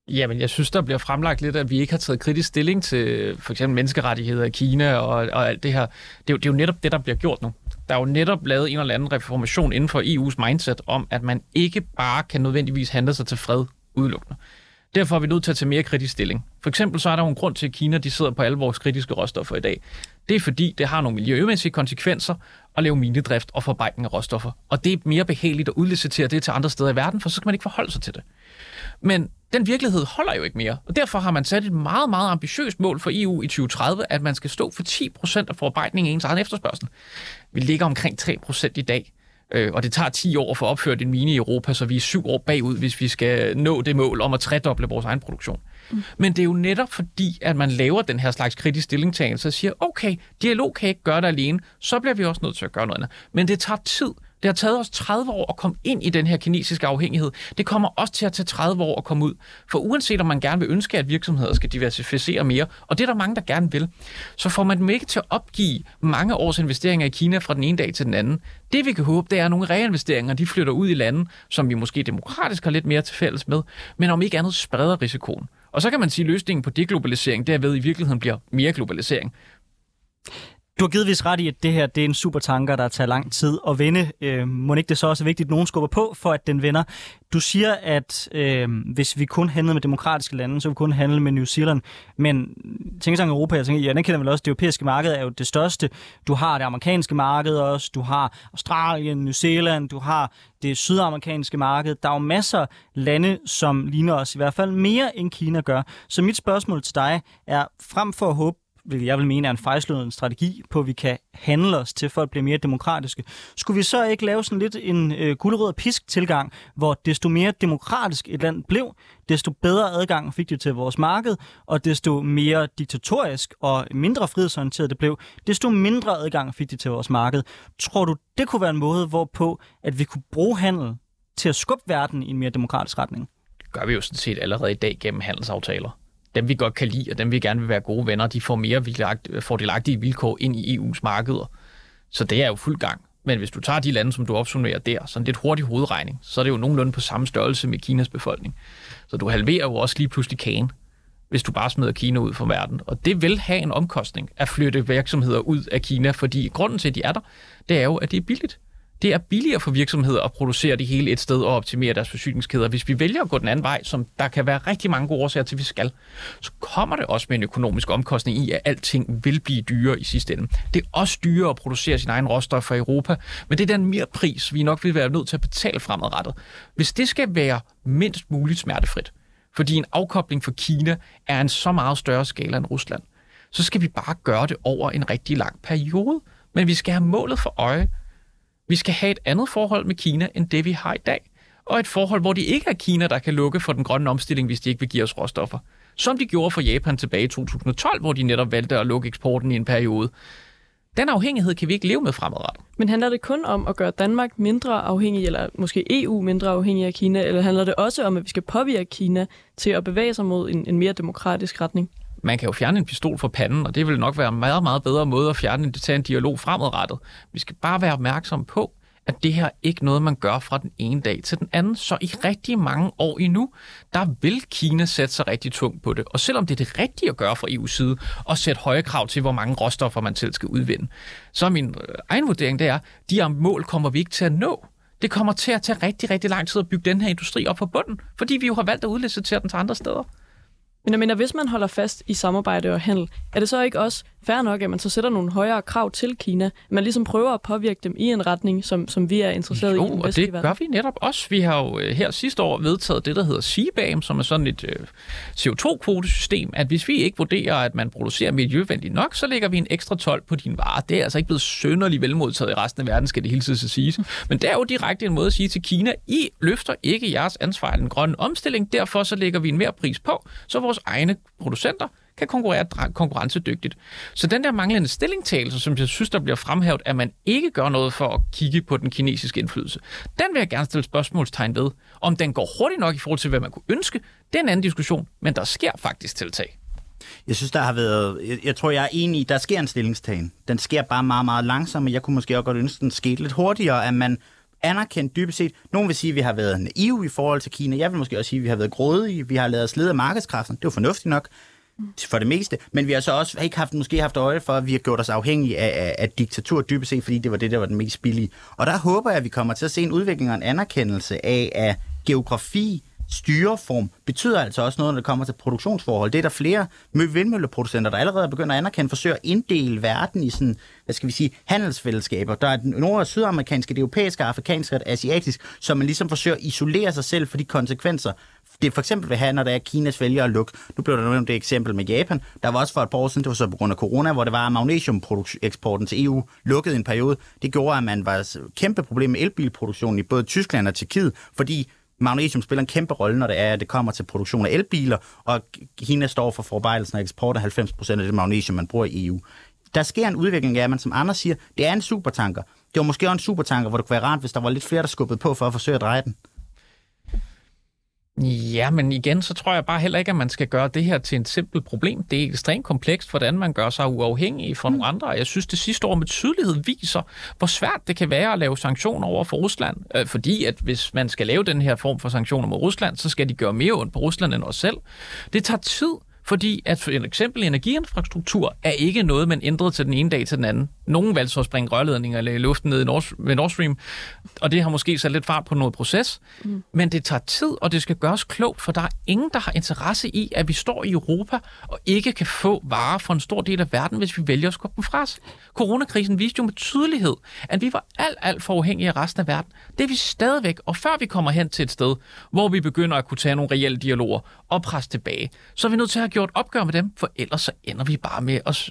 [SPEAKER 3] Jamen, jeg synes, der bliver fremlagt lidt, at vi ikke har taget kritisk stilling til for eksempel menneskerettigheder i Kina og, og alt det her. Det er, jo, det er jo netop det, der bliver gjort nu. Der er jo netop lavet en eller anden reformation inden for EU's mindset om, at man ikke bare kan nødvendigvis handle sig til fred udelukkende. Derfor er vi nødt til at tage mere kritisk stilling. For eksempel så er der jo en grund til, at Kina de sidder på alle vores kritiske råstoffer i dag. Det er fordi, det har nogle miljømæssige konsekvenser at lave minedrift og forarbejdning af råstoffer. Og det er mere behageligt at udlicitere det til andre steder i verden, for så kan man ikke forholde sig til det. Men den virkelighed holder jo ikke mere, og derfor har man sat et meget, meget ambitiøst mål for EU i 2030, at man skal stå for 10% af forarbejdningen i ens egen efterspørgsel. Vi ligger omkring 3% i dag, øh, og det tager 10 år for at opføre en mine i Europa, så vi er syv år bagud, hvis vi skal nå det mål om at tredoble vores egen produktion. Mm. Men det er jo netop fordi, at man laver den her slags kritisk stillingtagelse og siger, okay, dialog kan ikke gøre det alene, så bliver vi også nødt til at gøre noget andet. Men det tager tid, det har taget os 30 år at komme ind i den her kinesiske afhængighed. Det kommer også til at tage 30 år at komme ud. For uanset om man gerne vil ønske, at virksomheder skal diversificere mere, og det er der mange, der gerne vil, så får man dem ikke til at opgive mange års investeringer i Kina fra den ene dag til den anden. Det vi kan håbe, det er, at nogle reinvesteringer de flytter ud i lande, som vi måske demokratisk har lidt mere til fælles med, men om ikke andet spreder risikoen. Og så kan man sige, at løsningen på deglobalisering derved i virkeligheden bliver mere globalisering.
[SPEAKER 1] Du har givetvis ret i, at det her det er en super tanker, der tager lang tid at vende. Øh, må ikke det så også er vigtigt, at nogen skubber på, for at den vender? Du siger, at øh, hvis vi kun handlede med demokratiske lande, så vi kun handle med New Zealand. Men tænker sig Europa, jeg tænker, ja, den kender vel også, det europæiske marked er jo det største. Du har det amerikanske marked også, du har Australien, New Zealand, du har det sydamerikanske marked. Der er jo masser af lande, som ligner os i hvert fald mere end Kina gør. Så mit spørgsmål til dig er, frem for at håbe hvilket jeg vil mene er en fejlslået strategi på, at vi kan handle os til for at blive mere demokratiske. Skulle vi så ikke lave sådan lidt en øh, guldrød pisk tilgang, hvor desto mere demokratisk et land blev, desto bedre adgang fik det til vores marked, og desto mere diktatorisk og mindre frihedsorienteret det blev, desto mindre adgang fik det til vores marked. Tror du, det kunne være en måde, hvorpå at vi kunne bruge handel til at skubbe verden i en mere demokratisk retning?
[SPEAKER 3] Det gør vi jo sådan set allerede i dag gennem handelsaftaler dem vi godt kan lide, og dem vi gerne vil være gode venner, de får mere fordelagtige vilkår ind i EU's markeder. Så det er jo fuld gang. Men hvis du tager de lande, som du opsummerer der, sådan lidt hurtig hovedregning, så er det jo nogenlunde på samme størrelse med Kinas befolkning. Så du halverer jo også lige pludselig kagen, hvis du bare smider Kina ud fra verden. Og det vil have en omkostning at flytte virksomheder ud af Kina, fordi grunden til, at de er der, det er jo, at det er billigt. Det er billigere for virksomheder at producere det hele et sted og optimere deres forsyningskæder. Hvis vi vælger at gå den anden vej, som der kan være rigtig mange gode årsager til, at vi skal, så kommer det også med en økonomisk omkostning i, at alting vil blive dyrere i sidste ende. Det er også dyrere at producere sin egen råstof for Europa, men det er den mere pris, vi nok vil være nødt til at betale fremadrettet. Hvis det skal være mindst muligt smertefrit, fordi en afkobling for Kina er en så meget større skala end Rusland, så skal vi bare gøre det over en rigtig lang periode. Men vi skal have målet for øje, vi skal have et andet forhold med Kina, end det vi har i dag. Og et forhold, hvor det ikke er Kina, der kan lukke for den grønne omstilling, hvis de ikke vil give os råstoffer. Som de gjorde for Japan tilbage i 2012, hvor de netop valgte at lukke eksporten i en periode. Den afhængighed kan vi ikke leve med fremadrettet.
[SPEAKER 2] Men handler det kun om at gøre Danmark mindre afhængig, eller måske EU mindre afhængig af Kina, eller handler det også om, at vi skal påvirke Kina til at bevæge sig mod en, en mere demokratisk retning?
[SPEAKER 3] Man kan jo fjerne en pistol fra panden, og det vil nok være en meget, meget bedre måde at fjerne en, tage en dialog fremadrettet. Vi skal bare være opmærksom på, at det her ikke noget, man gør fra den ene dag til den anden. Så i rigtig mange år endnu, der vil Kina sætte sig rigtig tungt på det. Og selvom det er det rigtige at gøre fra EU's side, og sætte høje krav til, hvor mange råstoffer man selv skal udvinde, så er min øh, egen vurdering, det er, at de her mål kommer vi ikke til at nå. Det kommer til at tage rigtig, rigtig lang tid at bygge den her industri op på bunden, fordi vi jo har valgt at udlicitere den til andre steder.
[SPEAKER 2] Men jeg mener, hvis man holder fast i samarbejde og handel, er det så ikke også fair nok, at man så sætter nogle højere krav til Kina? Man ligesom prøver at påvirke dem i en retning, som, som vi er interesseret
[SPEAKER 3] jo,
[SPEAKER 2] i. Jo,
[SPEAKER 3] og det gør vi netop også. Vi har jo øh, her sidste år vedtaget det, der hedder CBAM, som er sådan et øh, CO2-kvotesystem, at hvis vi ikke vurderer, at man producerer miljøvenligt nok, så lægger vi en ekstra 12 på din vare. Det er altså ikke blevet sønderligt velmodtaget i resten af verden, skal det hele tiden siges. Men det er jo direkte en måde at sige til Kina, I løfter ikke jeres ansvar i den grønne omstilling, derfor så lægger vi en mere pris på, så vores egne producenter kan konkurrere konkurrencedygtigt. Så den der manglende stillingtagelse, som jeg synes, der bliver fremhævet, at man ikke gør noget for at kigge på den kinesiske indflydelse, den vil jeg gerne stille spørgsmålstegn ved. Om den går hurtigt nok i forhold til, hvad man kunne ønske, det er en anden diskussion, men der sker faktisk tiltag.
[SPEAKER 4] Jeg synes, der har været... Jeg, jeg tror, jeg er enig i, der sker en stillingstagen. Den sker bare meget, meget langsomt, og jeg kunne måske også godt ønske, den skete lidt hurtigere, at man anerkendt dybest set. Nogen vil sige, at vi har været naive i forhold til Kina. Jeg vil måske også sige, at vi har været grådige. Vi har lavet os lede af markedskraften. Det var fornuftigt nok for det meste. Men vi har så også ikke haft, måske haft øje for, at vi har gjort os afhængige af, af, af diktatur dybest set, fordi det var det, der var den mest billige. Og der håber jeg, at vi kommer til at se en udvikling og en anerkendelse af, at geografi, styreform betyder altså også noget, når det kommer til produktionsforhold. Det er der flere vindmølleproducenter, der allerede begynder at anerkende, forsøger at inddele verden i sådan, hvad skal vi sige, handelsfællesskaber. Der er den nord- og sydamerikanske, det europæiske, afrikanske og asiatisk, som man ligesom forsøger at isolere sig selv for de konsekvenser, det for eksempel vil have, når der er Kinas vælger at lukke. Nu blev der nævnt det eksempel med Japan. Der var også for et par år siden, det var så på grund af corona, hvor det var, at magnesiumeksporten til EU lukkede en periode. Det gjorde, at man var kæmpe problem med elbilproduktionen i både Tyskland og Tjekkiet, fordi magnesium spiller en kæmpe rolle, når det er, at det kommer til produktion af elbiler, og Kina står for forarbejdelsen af eksport af 90% af det magnesium, man bruger i EU. Der sker en udvikling af, man som andre siger, det er en supertanker. Det var måske også en supertanker, hvor det kunne være rart, hvis der var lidt flere, der skubbede på for at forsøge at dreje den.
[SPEAKER 3] Ja, men igen, så tror jeg bare heller ikke, at man skal gøre det her til et simpelt problem. Det er ekstremt komplekst, hvordan man gør sig uafhængig fra mm. nogle andre. Jeg synes, det sidste år med tydelighed viser, hvor svært det kan være at lave sanktioner over for Rusland. Øh, fordi at hvis man skal lave den her form for sanktioner mod Rusland, så skal de gøre mere ondt på Rusland end os selv. Det tager tid, fordi at for eksempel energiinfrastruktur er ikke noget, man ændrede til den ene dag til den anden. Nogen valgte så at springe rørledninger i luften ned i Nord, ved Nord Stream, og det har måske sat lidt fart på noget proces. Mm. Men det tager tid, og det skal gøres klogt, for der er ingen, der har interesse i, at vi står i Europa og ikke kan få varer fra en stor del af verden, hvis vi vælger at skubbe dem fra os. Coronakrisen viste jo med tydelighed, at vi var alt, alt for afhængige af resten af verden. Det er vi stadigvæk, og før vi kommer hen til et sted, hvor vi begynder at kunne tage nogle reelle dialoger og presse tilbage, så er vi nødt til at have gjort opgør med dem, for ellers så ender vi bare med at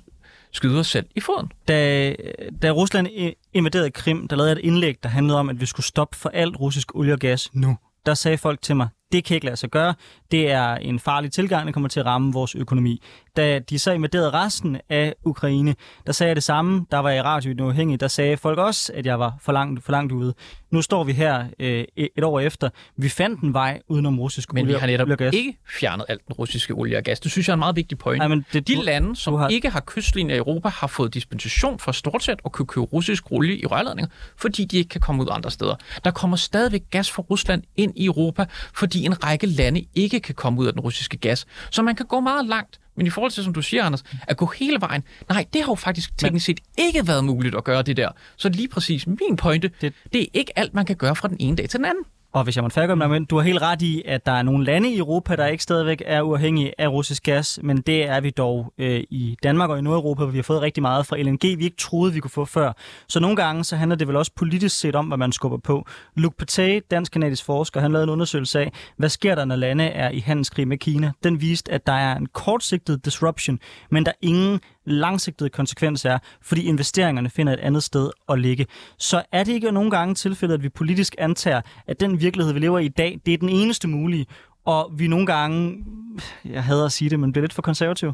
[SPEAKER 3] skyde os selv i foden.
[SPEAKER 1] Da, da Rusland invaderede Krim, der lavede jeg et indlæg, der handlede om, at vi skulle stoppe for alt russisk olie og gas nu. Der sagde folk til mig, det kan ikke lade sig gøre. Det er en farlig tilgang, der kommer til at ramme vores økonomi. Da de så invaderede resten af Ukraine, der sagde jeg det samme. Der var jeg i radio i Uafhængig, der sagde folk også, at jeg var for langt, for langt ude. Nu står vi her øh, et år efter. Vi fandt en vej udenom russisk
[SPEAKER 3] men
[SPEAKER 1] olie,
[SPEAKER 3] vi har netop og gas. ikke fjernet alt den russiske olie og gas. Det synes jeg er en meget vigtig point.
[SPEAKER 1] Nej, men det,
[SPEAKER 3] De lande, som har... ikke har kystlinjer i Europa, har fået dispensation for stort set at kunne købe russisk olie i rørledninger, fordi de ikke kan komme ud andre steder. Der kommer stadigvæk gas fra Rusland ind i Europa, fordi en række lande ikke kan komme ud af den russiske gas. Så man kan gå meget langt. Men i forhold til, som du siger, Anders, at gå hele vejen, nej, det har jo faktisk teknisk set ikke været muligt at gøre det der. Så lige præcis min pointe, det, det er ikke alt, man kan gøre fra den ene dag til den anden.
[SPEAKER 1] Og hvis jeg må færdiggøre men du har helt ret i, at der er nogle lande i Europa, der ikke stadigvæk er uafhængige af russisk gas, men det er vi dog øh, i Danmark og i Nordeuropa, hvor vi har fået rigtig meget fra LNG, vi ikke troede, vi kunne få før. Så nogle gange så handler det vel også politisk set om, hvad man skubber på. Luc Patay, dansk-kanadisk forsker, han lavede en undersøgelse af, hvad sker der, når lande er i handelskrig med Kina. Den viste, at der er en kortsigtet disruption, men der er ingen langsigtede konsekvens er, fordi investeringerne finder et andet sted at ligge. Så er det ikke nogle gange tilfældet, at vi politisk antager, at den virkelighed, vi lever i i dag, det er den eneste mulige, og vi nogle gange, jeg hader at sige det, men bliver lidt for konservativ?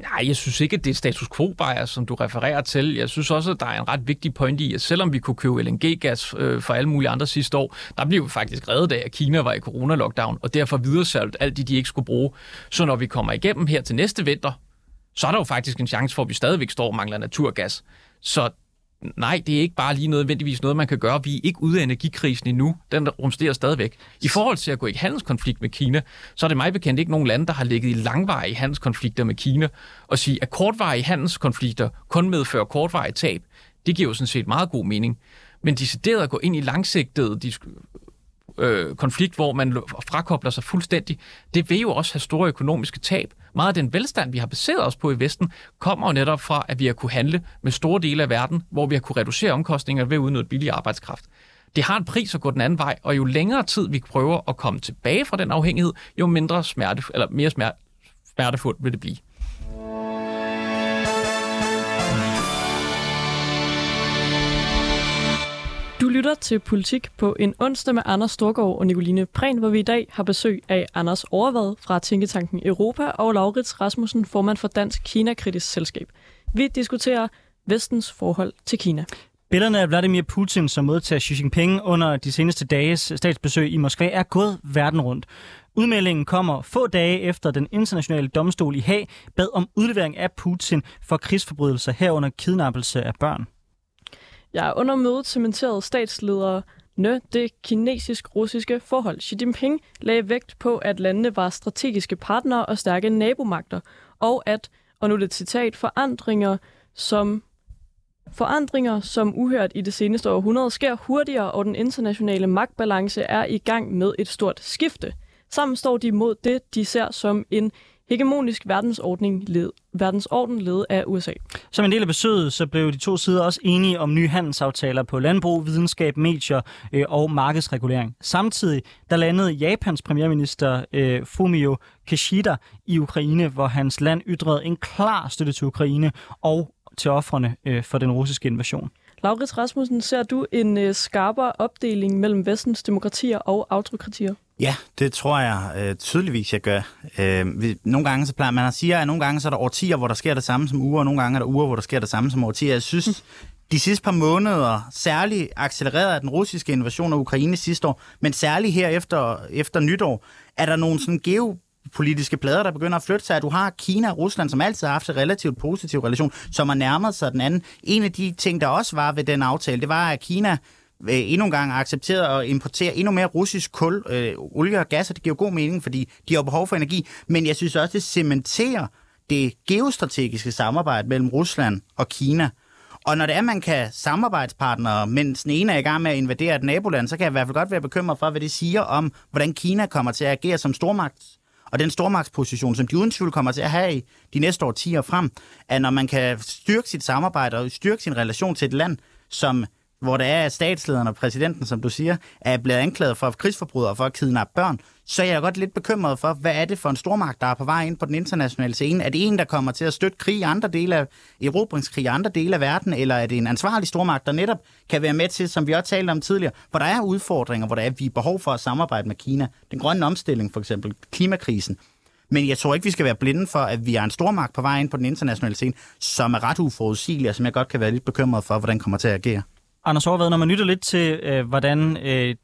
[SPEAKER 3] Nej, jeg synes ikke, at det er status quo bias, som du refererer til. Jeg synes også, at der er en ret vigtig point i, at selvom vi kunne købe LNG-gas øh, for alle mulige andre sidste år, der blev vi faktisk reddet af, at Kina var i corona-lockdown, og derfor videresalgt alt det, de ikke skulle bruge. Så når vi kommer igennem her til næste vinter, så er der jo faktisk en chance for, at vi stadigvæk står og mangler naturgas. Så nej, det er ikke bare lige nødvendigvis noget, man kan gøre. Vi er ikke ude af energikrisen endnu. Den rumsterer stadigvæk. I forhold til at gå i handelskonflikt med Kina, så er det mig bekendt ikke nogen lande, der har ligget i langvarige handelskonflikter med Kina. Og sige, at kortvarige handelskonflikter kun medfører kortvarige tab, det giver jo sådan set meget god mening. Men decideret at gå ind i langsigtede øh, konflikt, hvor man frakobler sig fuldstændig, det vil jo også have store økonomiske tab. Meget af den velstand, vi har baseret os på i Vesten, kommer jo netop fra, at vi har kunne handle med store dele af verden, hvor vi har kunne reducere omkostninger ved at udnytte billig arbejdskraft. Det har en pris at gå den anden vej, og jo længere tid vi prøver at komme tilbage fra den afhængighed, jo mindre smerte, eller mere smerte, smertefuldt vil det blive.
[SPEAKER 2] Du lytter til Politik på en onsdag med Anders Storgård og Nicoline Prehn, hvor vi i dag har besøg af Anders Overvad fra Tænketanken Europa og Laurits Rasmussen, formand for Dansk Kina-kritisk Selskab. Vi diskuterer vestens forhold til Kina.
[SPEAKER 1] Billederne af Vladimir Putin, som modtager Xi Jinping under de seneste dages statsbesøg i Moskva, er gået verden rundt. Udmeldingen kommer få dage efter den internationale domstol i Haag bad om udlevering af Putin for krigsforbrydelser herunder kidnappelse af børn.
[SPEAKER 2] Ja, under mødet cementerede statsledere det kinesisk-russiske forhold. Xi Jinping lagde vægt på, at landene var strategiske partnere og stærke nabomagter, og at, og nu er det et citat, forandringer som Forandringer, som uhørt i det seneste århundrede, sker hurtigere, og den internationale magtbalance er i gang med et stort skifte. Sammen står de mod det, de ser som en hegemonisk verdensordning led, verdensorden ledet af USA.
[SPEAKER 1] Som en del af besøget, så blev de to sider også enige om nye handelsaftaler på landbrug, videnskab, medier øh, og markedsregulering. Samtidig der landede Japans premierminister øh, Fumio Kishida i Ukraine, hvor hans land ytrede en klar støtte til Ukraine og til offrene øh, for den russiske invasion.
[SPEAKER 2] Laurits Rasmussen, ser du en øh, skarpere opdeling mellem vestens demokratier og autokratier?
[SPEAKER 4] Ja, det tror jeg øh, tydeligvis, jeg gør. Øh, vi, nogle gange så plejer man at sige, at nogle gange så er der årtier, hvor der sker det samme som uger, og nogle gange er der uger, hvor der sker det samme som årtier. Jeg synes, de sidste par måneder, særligt accelereret af den russiske invasion af Ukraine sidste år, men særligt her efter, efter nytår, er der nogle sådan geo politiske plader, der begynder at flytte sig, at du har Kina og Rusland, som altid har haft en relativt positiv relation, som har nærmet sig den anden. En af de ting, der også var ved den aftale, det var, at Kina Øh, endnu en gang accepteret at importere endnu mere russisk kul, øh, olie og gas, og det giver god mening, fordi de har behov for energi. Men jeg synes også, det cementerer det geostrategiske samarbejde mellem Rusland og Kina. Og når det er, at man kan samarbejdspartnere, mens den ene er i gang med at invadere et naboland, så kan jeg i hvert fald godt være bekymret for, hvad det siger om, hvordan Kina kommer til at agere som stormagt og den stormagtsposition, som de uden tvivl kommer til at have i de næste årtier frem, at når man kan styrke sit samarbejde og styrke sin relation til et land, som hvor der er statslederen og præsidenten, som du siger, er blevet anklaget for krigsforbrydere og for at kidnappe børn, så jeg er jeg godt lidt bekymret for, hvad er det for en stormagt, der er på vej ind på den internationale scene? Er det en, der kommer til at støtte krig i andre dele af erobringskrig i andre dele af verden, eller er det en ansvarlig stormagt, der netop kan være med til, som vi også talte om tidligere, hvor der er udfordringer, hvor der er, vi er behov for at samarbejde med Kina. Den grønne omstilling for eksempel, klimakrisen. Men jeg tror ikke, vi skal være blinde for, at vi er en stormagt på vej ind på den internationale scene, som er ret uforudsigelig, og som jeg godt kan være lidt bekymret for, hvordan kommer til at agere.
[SPEAKER 1] Anders Overvad, når man lytter lidt til, øh, hvordan øh,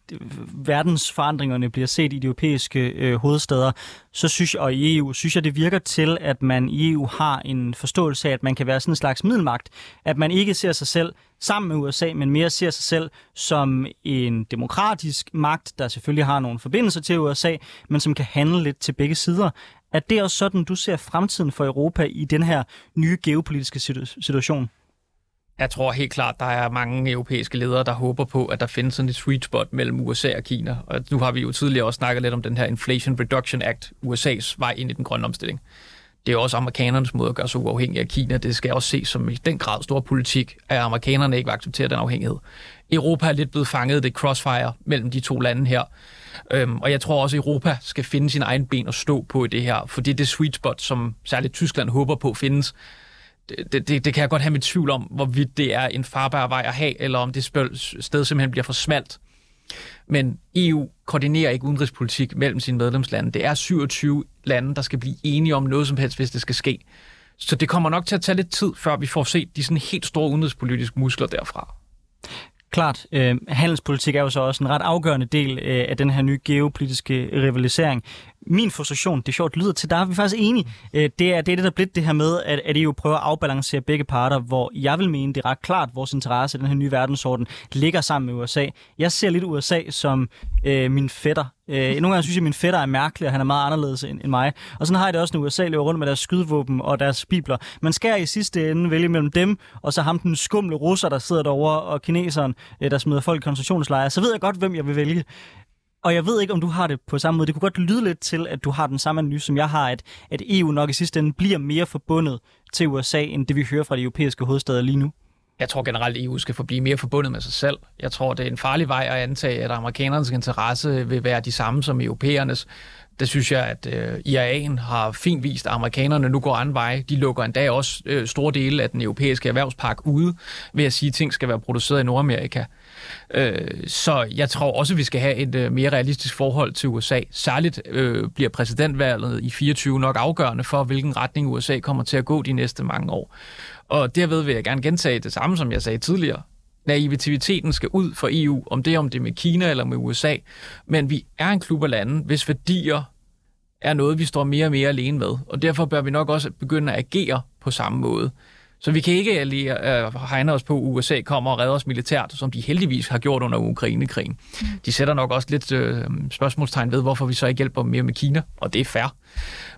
[SPEAKER 1] verdensforandringerne bliver set i de europæiske øh, hovedsteder, så synes jeg, og i EU, synes jeg, det virker til, at man i EU har en forståelse af, at man kan være sådan en slags middelmagt. At man ikke ser sig selv sammen med USA, men mere ser sig selv som en demokratisk magt, der selvfølgelig har nogle forbindelser til USA, men som kan handle lidt til begge sider. Er det også sådan, du ser fremtiden for Europa i den her nye geopolitiske situation?
[SPEAKER 3] Jeg tror helt klart, der er mange europæiske ledere, der håber på, at der findes sådan et sweet spot mellem USA og Kina. Og nu har vi jo tidligere også snakket lidt om den her Inflation Reduction Act, USA's vej ind i den grønne omstilling. Det er også amerikanernes måde at gøre sig uafhængig af Kina. Det skal også ses som i den grad stor politik, at amerikanerne ikke vil acceptere den afhængighed. Europa er lidt blevet fanget det crossfire mellem de to lande her. Øhm, og jeg tror også, at Europa skal finde sin egen ben at stå på i det her, fordi det sweet spot, som særligt Tyskland håber på findes det, det, det kan jeg godt have mit tvivl om, hvorvidt det er en farbar vej at have, eller om det sted simpelthen bliver for smalt. Men EU koordinerer ikke udenrigspolitik mellem sine medlemslande. Det er 27 lande, der skal blive enige om noget som helst, hvis det skal ske. Så det kommer nok til at tage lidt tid, før vi får set de sådan helt store udenrigspolitiske muskler derfra.
[SPEAKER 1] Klart, øh, handelspolitik er jo så også en ret afgørende del øh, af den her nye geopolitiske rivalisering min frustration, det er sjovt, lyder til, der er vi faktisk enige. Øh, det er det, er det der bliver det her med, at, at EU prøver at afbalancere begge parter, hvor jeg vil mene, det er ret klart, at vores interesse i den her nye verdensorden ligger sammen med USA. Jeg ser lidt USA som øh, min fætter. Øh, nogle gange synes jeg, at min fætter er mærkelig, og han er meget anderledes end, end mig. Og sådan har jeg det også, når USA løber rundt med deres skydevåben og deres bibler. Man skal i sidste ende vælge mellem dem, og så ham den skumle russer, der sidder derovre, og kineseren, øh, der smider folk i koncentrationslejre. Så ved jeg godt, hvem jeg vil vælge. Og jeg ved ikke, om du har det på samme måde. Det kunne godt lyde lidt til, at du har den samme analyse, som jeg har, at, at EU nok i sidste ende bliver mere forbundet til USA, end det vi hører fra de europæiske hovedsteder lige nu.
[SPEAKER 3] Jeg tror generelt, at EU skal forblive mere forbundet med sig selv. Jeg tror, det er en farlig vej at antage, at amerikanernes interesse vil være de samme som europæernes. Det synes jeg, at øh, IAA'en har fint vist, at amerikanerne nu går anden vej. De lukker endda også øh, store dele af den europæiske erhvervspark ude ved at sige, at ting skal være produceret i Nordamerika. Øh, så jeg tror også, at vi skal have et øh, mere realistisk forhold til USA. Særligt øh, bliver præsidentvalget i 24 nok afgørende for, hvilken retning USA kommer til at gå de næste mange år. Og derved vil jeg gerne gentage det samme, som jeg sagde tidligere naiviteten skal ud for EU, om det er om det er med Kina eller med USA. Men vi er en klub af lande, hvis værdier er noget, vi står mere og mere alene med. Og derfor bør vi nok også begynde at agere på samme måde. Så vi kan ikke lige uh, hegne os på, at USA kommer og redder os militært, som de heldigvis har gjort under Ukrainekrigen. De sætter nok også lidt uh, spørgsmålstegn ved, hvorfor vi så ikke hjælper mere med Kina, og det er fair.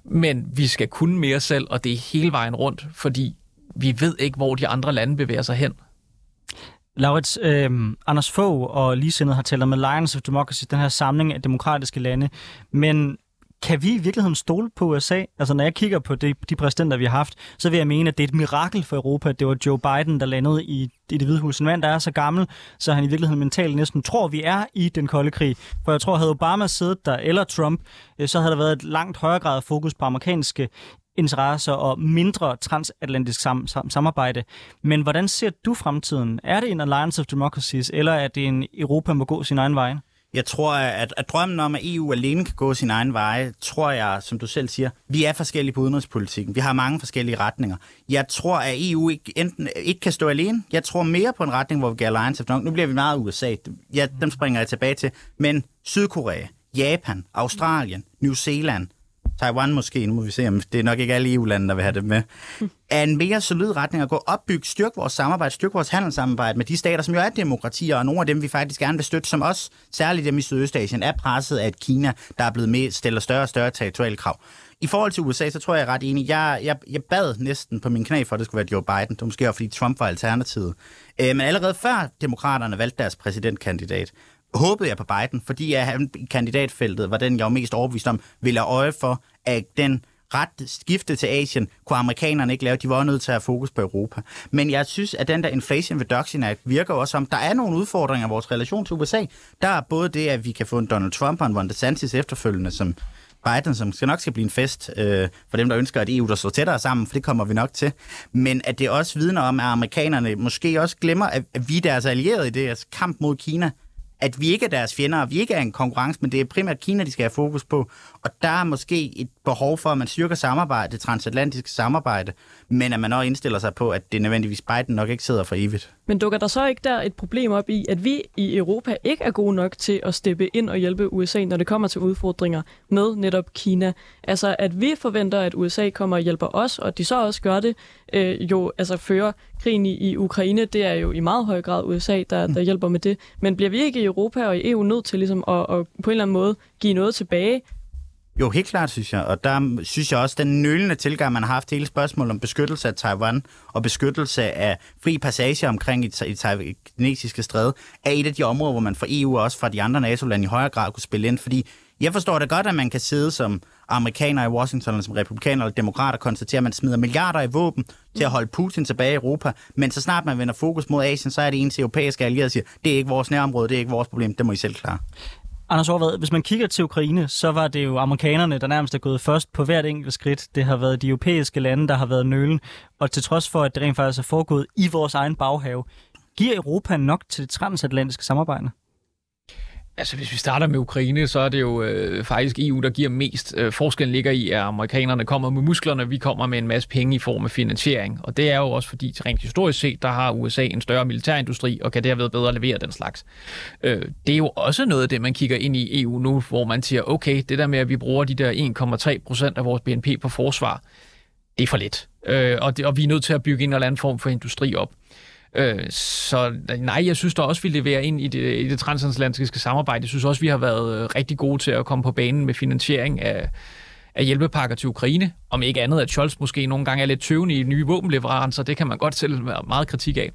[SPEAKER 3] Men vi skal kunne mere selv, og det er hele vejen rundt, fordi vi ved ikke, hvor de andre lande bevæger sig hen.
[SPEAKER 1] Laurits, øh, Anders Fogh og ligesindet har talt med Lions of Democracy, den her samling af demokratiske lande. Men kan vi i virkeligheden stole på USA? Altså, når jeg kigger på de, de præsidenter, vi har haft, så vil jeg mene, at det er et mirakel for Europa, at det var Joe Biden, der landede i, i det hvide hus. En mand, der er så gammel, så han i virkeligheden mentalt næsten tror, vi er i den kolde krig. For jeg tror, havde Obama siddet der, eller Trump, øh, så havde der været et langt højere grad af fokus på amerikanske interesser og mindre transatlantisk sam- sam- samarbejde. Men hvordan ser du fremtiden? Er det en alliance of democracies, eller er det en Europa må gå sin egen vej?
[SPEAKER 4] Jeg tror, at, at drømmen om, at EU alene kan gå sin egen vej, tror jeg, som du selv siger, vi er forskellige på udenrigspolitikken. Vi har mange forskellige retninger. Jeg tror, at EU ikke, enten ikke kan stå alene. Jeg tror mere på en retning, hvor vi gør alliance of Nu bliver vi meget USA. Ja, dem springer jeg tilbage til. Men Sydkorea, Japan, Australien, New Zealand, Taiwan måske, nu må vi se, om det er nok ikke alle EU-lande, der vil have det med, er en mere solid retning at gå opbygge, styrke vores samarbejde, styrke vores handelssamarbejde med de stater, som jo er demokratier, og nogle af dem, vi faktisk gerne vil støtte, som også, særligt dem i Sydøstasien, er presset af et Kina, der er blevet med, stiller større og større territoriale krav. I forhold til USA, så tror jeg, jeg er ret enig. Jeg, jeg, jeg bad næsten på min knæ for, at det skulle være Joe Biden. Det var måske også, fordi Trump var alternativet. Øh, men allerede før demokraterne valgte deres præsidentkandidat, håbede jeg på Biden, fordi jeg, han, kandidatfeltet var den, jeg var mest overbevist om, ville have øje for, at den ret skifte til Asien kunne amerikanerne ikke lave. De var nødt til at have fokus på Europa. Men jeg synes, at den der Inflation Reduction Act virker også som, der er nogle udfordringer i vores relation til USA. Der er både det, at vi kan få en Donald Trump og en Ron DeSantis efterfølgende, som Biden, som skal nok skal blive en fest øh, for dem, der ønsker, at EU der står tættere sammen, for det kommer vi nok til. Men at det også vidner om, at amerikanerne måske også glemmer, at, at vi er deres allierede i deres kamp mod Kina at vi ikke er deres fjender, og vi ikke er en konkurrence, men det er primært Kina, de skal have fokus på. Og der er måske et behov for, at man styrker samarbejde, det transatlantiske samarbejde, men at man også indstiller sig på, at det nødvendigvis Biden nok ikke sidder for evigt.
[SPEAKER 2] Men dukker der så ikke der et problem op i, at vi i Europa ikke er gode nok til at steppe ind og hjælpe USA, når det kommer til udfordringer med netop Kina? Altså, at vi forventer, at USA kommer og hjælper os, og at de så også gør det, øh, jo altså fører krigen i, i Ukraine, det er jo i meget høj grad USA, der, der hjælper med det. Men bliver vi ikke i Europa og i EU nødt til ligesom at, at på en eller anden måde give noget tilbage
[SPEAKER 4] jo, helt klart, synes jeg. Og der synes jeg også, den nølende tilgang, man har haft hele spørgsmålet om beskyttelse af Taiwan og beskyttelse af fri passage omkring i, i kinesiske stræde, er et af de områder, hvor man fra EU og også fra de andre NATO-lande i højere grad kunne spille ind. Fordi jeg forstår det godt, at man kan sidde som amerikaner i Washington, eller som republikaner eller demokrater, konstatere, at man smider milliarder i våben til at holde Putin tilbage i Europa. Men så snart man vender fokus mod Asien, så er det eneste europæiske allierede, der siger, det er ikke vores nærområde, det er ikke vores problem, det må I selv klare.
[SPEAKER 1] Anders Aarvad, hvis man kigger til Ukraine, så var det jo amerikanerne, der nærmest er gået først på hvert enkelt skridt. Det har været de europæiske lande, der har været nølen. Og til trods for, at det rent faktisk er foregået i vores egen baghave, giver Europa nok til det transatlantiske samarbejde?
[SPEAKER 3] Altså, hvis vi starter med Ukraine, så er det jo øh, faktisk EU, der giver mest. Øh, forskellen ligger i, at amerikanerne kommer med musklerne, vi kommer med en masse penge i form af finansiering. Og det er jo også fordi, rent historisk set, der har USA en større militærindustri, og kan derved bedre levere den slags. Øh, det er jo også noget af det, man kigger ind i EU nu, hvor man siger, okay, det der med, at vi bruger de der 1,3 procent af vores BNP på forsvar, det er for lidt. Øh, og, det, og vi er nødt til at bygge en eller anden form for industri op. Øh, så nej, jeg synes da også, vi leverer ind i det, i det transatlantiske samarbejde. Jeg synes også, vi har været øh, rigtig gode til at komme på banen med finansiering af, af hjælpepakker til Ukraine. Om ikke andet, at Scholz måske nogle gange er lidt tøvende i nye våbenleverancer, det kan man godt selv være meget kritik af.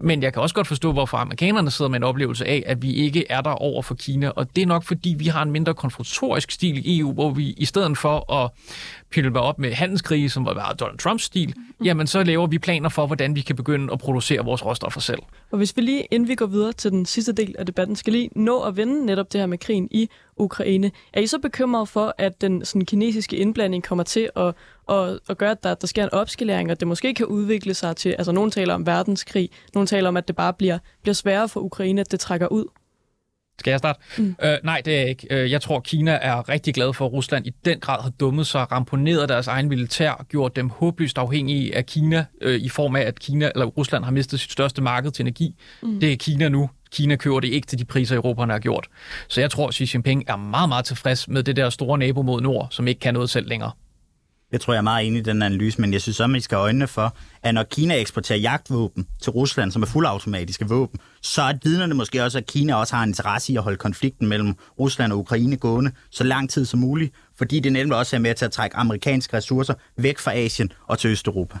[SPEAKER 3] Men jeg kan også godt forstå, hvorfor amerikanerne sidder med en oplevelse af, at vi ikke er der over for Kina. Og det er nok, fordi vi har en mindre konfrontatorisk stil i EU, hvor vi i stedet for at pille op med handelskrige, som var Donald Trumps stil, jamen så laver vi planer for, hvordan vi kan begynde at producere vores råstoffer selv.
[SPEAKER 2] Og hvis vi lige, inden vi går videre til den sidste del af debatten, skal lige nå at vende netop det her med krigen i Ukraine. Er I så bekymret for, at den sådan, kinesiske indblanding kommer til at, at, at gøre, at der, der sker en opskalering, og det måske kan udvikle sig til, altså nogen taler om verdenskrig, nogen taler om, at det bare bliver, bliver sværere for Ukraine, at det trækker ud?
[SPEAKER 3] Skal jeg starte? Mm. Øh, nej, det er jeg ikke. Øh, jeg tror, Kina er rigtig glad for, at Rusland i den grad har dummet sig, ramponeret deres egen militær, gjort dem håbløst afhængige af Kina, øh, i form af, at Kina eller Rusland har mistet sit største marked til energi. Mm. Det er Kina nu. Kina køber det ikke til de priser, Europa har gjort. Så jeg tror, Xi Jinping er meget, meget tilfreds med det der store nabo mod nord, som ikke kan noget selv længere.
[SPEAKER 4] Jeg tror, jeg er meget enig i den analyse, men jeg synes også, at skal have øjnene for, at når Kina eksporterer jagtvåben til Rusland, som er fuldautomatiske våben, så er vidnerne måske også, at Kina også har en interesse i at holde konflikten mellem Rusland og Ukraine gående så lang tid som muligt, fordi det nemlig også er med til at trække amerikanske ressourcer væk fra Asien og til Østeuropa.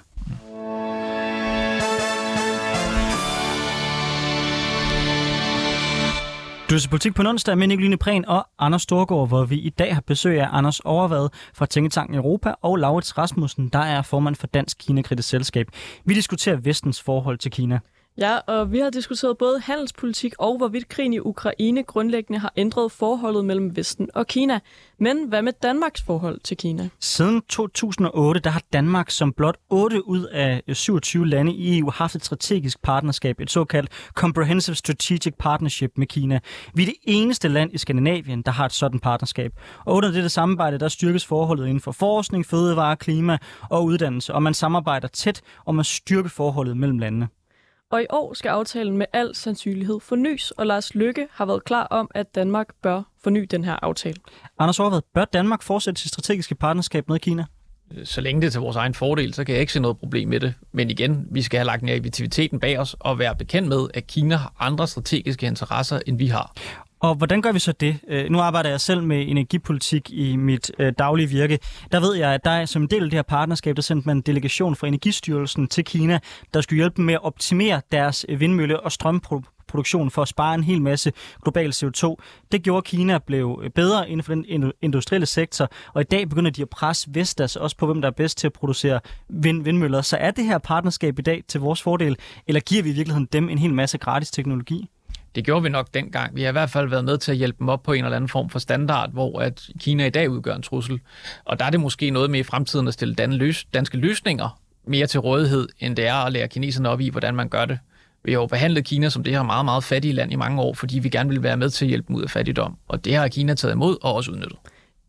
[SPEAKER 1] Du er til politik på onsdag med Nicoline Prehn og Anders Storgård, hvor vi i dag har besøg af Anders Overvad fra Tænketanken Europa og Laurits Rasmussen, der er formand for Dansk Kina-kritisk Selskab. Vi diskuterer vestens forhold til Kina.
[SPEAKER 2] Ja, og vi har diskuteret både handelspolitik og hvorvidt krigen i Ukraine grundlæggende har ændret forholdet mellem Vesten og Kina. Men hvad med Danmarks forhold til Kina?
[SPEAKER 1] Siden 2008 der har Danmark som blot 8 ud af 27 lande i EU haft et strategisk partnerskab, et såkaldt Comprehensive Strategic Partnership med Kina. Vi er det eneste land i Skandinavien, der har et sådan partnerskab. Og under dette samarbejde, der styrkes forholdet inden for forskning, fødevare, klima og uddannelse, og man samarbejder tæt om at styrke forholdet mellem landene.
[SPEAKER 2] Og i år skal aftalen med al sandsynlighed fornyes, og Lars Lykke har været klar om, at Danmark bør forny den her aftale.
[SPEAKER 1] Anders Aarvad, bør Danmark fortsætte sit strategiske partnerskab med Kina?
[SPEAKER 3] Så længe det er til vores egen fordel, så kan jeg ikke se noget problem med det. Men igen, vi skal have lagt naiviteten bag os og være bekendt med, at Kina har andre strategiske interesser, end vi har.
[SPEAKER 1] Og hvordan gør vi så det? Øh, nu arbejder jeg selv med energipolitik i mit øh, daglige virke. Der ved jeg, at der som en del af det her partnerskab, der sendte man en delegation fra Energistyrelsen til Kina, der skulle hjælpe dem med at optimere deres øh, vindmølle- og strømproduktion for at spare en hel masse global CO2. Det gjorde Kina blev bedre inden for den industrielle sektor, og i dag begynder de at presse Vestas også på, hvem der er bedst til at producere vind- vindmøller. Så er det her partnerskab i dag til vores fordel, eller giver vi i virkeligheden dem en hel masse gratis teknologi?
[SPEAKER 3] Det gjorde vi nok dengang. Vi har i hvert fald været med til at hjælpe dem op på en eller anden form for standard, hvor at Kina i dag udgør en trussel. Og der er det måske noget med i fremtiden at stille danske løsninger mere til rådighed, end det er at lære kineserne op i, hvordan man gør det. Vi har jo behandlet Kina som det her meget, meget fattige land i mange år, fordi vi gerne vil være med til at hjælpe dem ud af fattigdom. Og det har Kina taget imod og også udnyttet.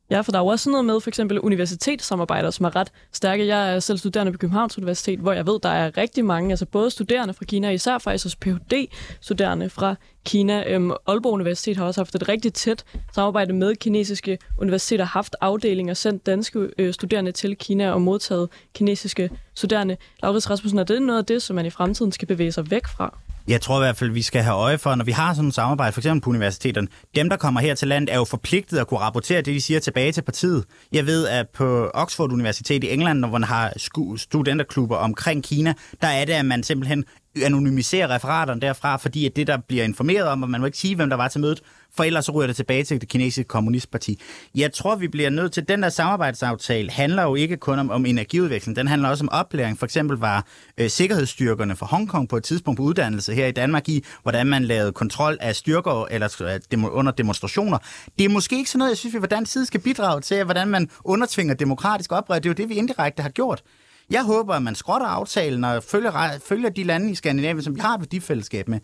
[SPEAKER 2] Ja, for der er jo også sådan noget med for eksempel universitetssamarbejder, som er ret stærke. Jeg er selv studerende på Københavns Universitet, hvor jeg ved, der er rigtig mange, altså både studerende fra Kina, især faktisk også Ph.D.-studerende fra Kina. Øhm, Aalborg Universitet har også haft et rigtig tæt samarbejde med kinesiske universiteter, haft afdelinger, sendt danske øh, studerende til Kina og modtaget kinesiske studerende. Laurits Rasmussen, er det noget af det, som man i fremtiden skal bevæge sig væk fra?
[SPEAKER 4] Jeg tror i hvert fald, vi skal have øje for, når vi har sådan et samarbejde, for eksempel på universiteterne, dem, der kommer her til landet, er jo forpligtet at kunne rapportere det, de siger tilbage til partiet. Jeg ved, at på Oxford Universitet i England, når man har studenterklubber omkring Kina, der er det, at man simpelthen anonymisere referaterne derfra, fordi at det, der bliver informeret om, og man må ikke sige, hvem der var til mødet, for ellers ryger det tilbage til det kinesiske kommunistparti. Jeg tror, vi bliver nødt til, den der samarbejdsaftale handler jo ikke kun om, om energiudveksling, den handler også om oplæring. For eksempel var øh, sikkerhedsstyrkerne fra Hongkong på et tidspunkt på uddannelse her i Danmark i, hvordan man lavede kontrol af styrker eller øh, demo, under demonstrationer. Det er måske ikke sådan noget, jeg synes, vi fra dansk side skal bidrage til, hvordan man undertvinger demokratisk oprør. Det er jo det, vi indirekte har gjort. Jeg håber, at man skrotter aftalen og følger, følger de lande i Skandinavien, som vi har et værdifællesskab med.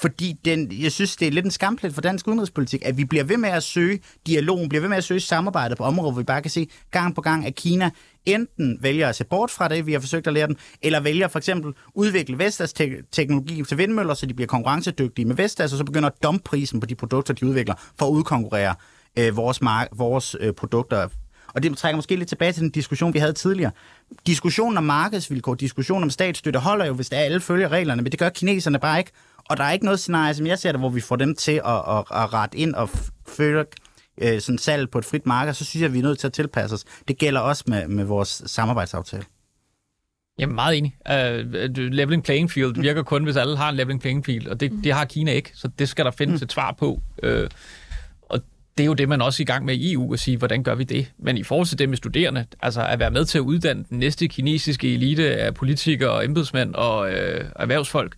[SPEAKER 4] Fordi den, jeg synes, det er lidt en skamplet for dansk udenrigspolitik, at vi bliver ved med at søge dialogen, bliver ved med at søge samarbejde på områder, hvor vi bare kan se gang på gang, at Kina enten vælger at se bort fra det, vi har forsøgt at lære dem, eller vælger for eksempel udvikle Vestas te- teknologi til vindmøller, så de bliver konkurrencedygtige med Vestas, og så begynder at dumpe prisen på de produkter, de udvikler, for at udkonkurrere øh, vores, mark- vores øh, produkter og det trækker måske lidt tilbage til den diskussion, vi havde tidligere. Diskussionen om markedsvilkår, diskussionen om statsstøtte holder jo, hvis det er alle følger reglerne, men det gør kineserne bare ikke. Og der er ikke noget scenarie, som jeg ser det, hvor vi får dem til at, at, at rette ind og følge øh, sådan salg på et frit marked, så synes jeg, at vi er nødt til at tilpasse os. Det gælder også med, med vores samarbejdsaftale.
[SPEAKER 3] Jeg er meget enig. Uh, leveling playing field virker kun, hvis alle har en leveling playing field, og det, det har Kina ikke, så det skal der findes mm. et svar på. Uh, det er jo det, man også er i gang med i EU at sige, hvordan gør vi det? Men i forhold til det med studerende, altså at være med til at uddanne den næste kinesiske elite af politikere og embedsmænd og øh, erhvervsfolk,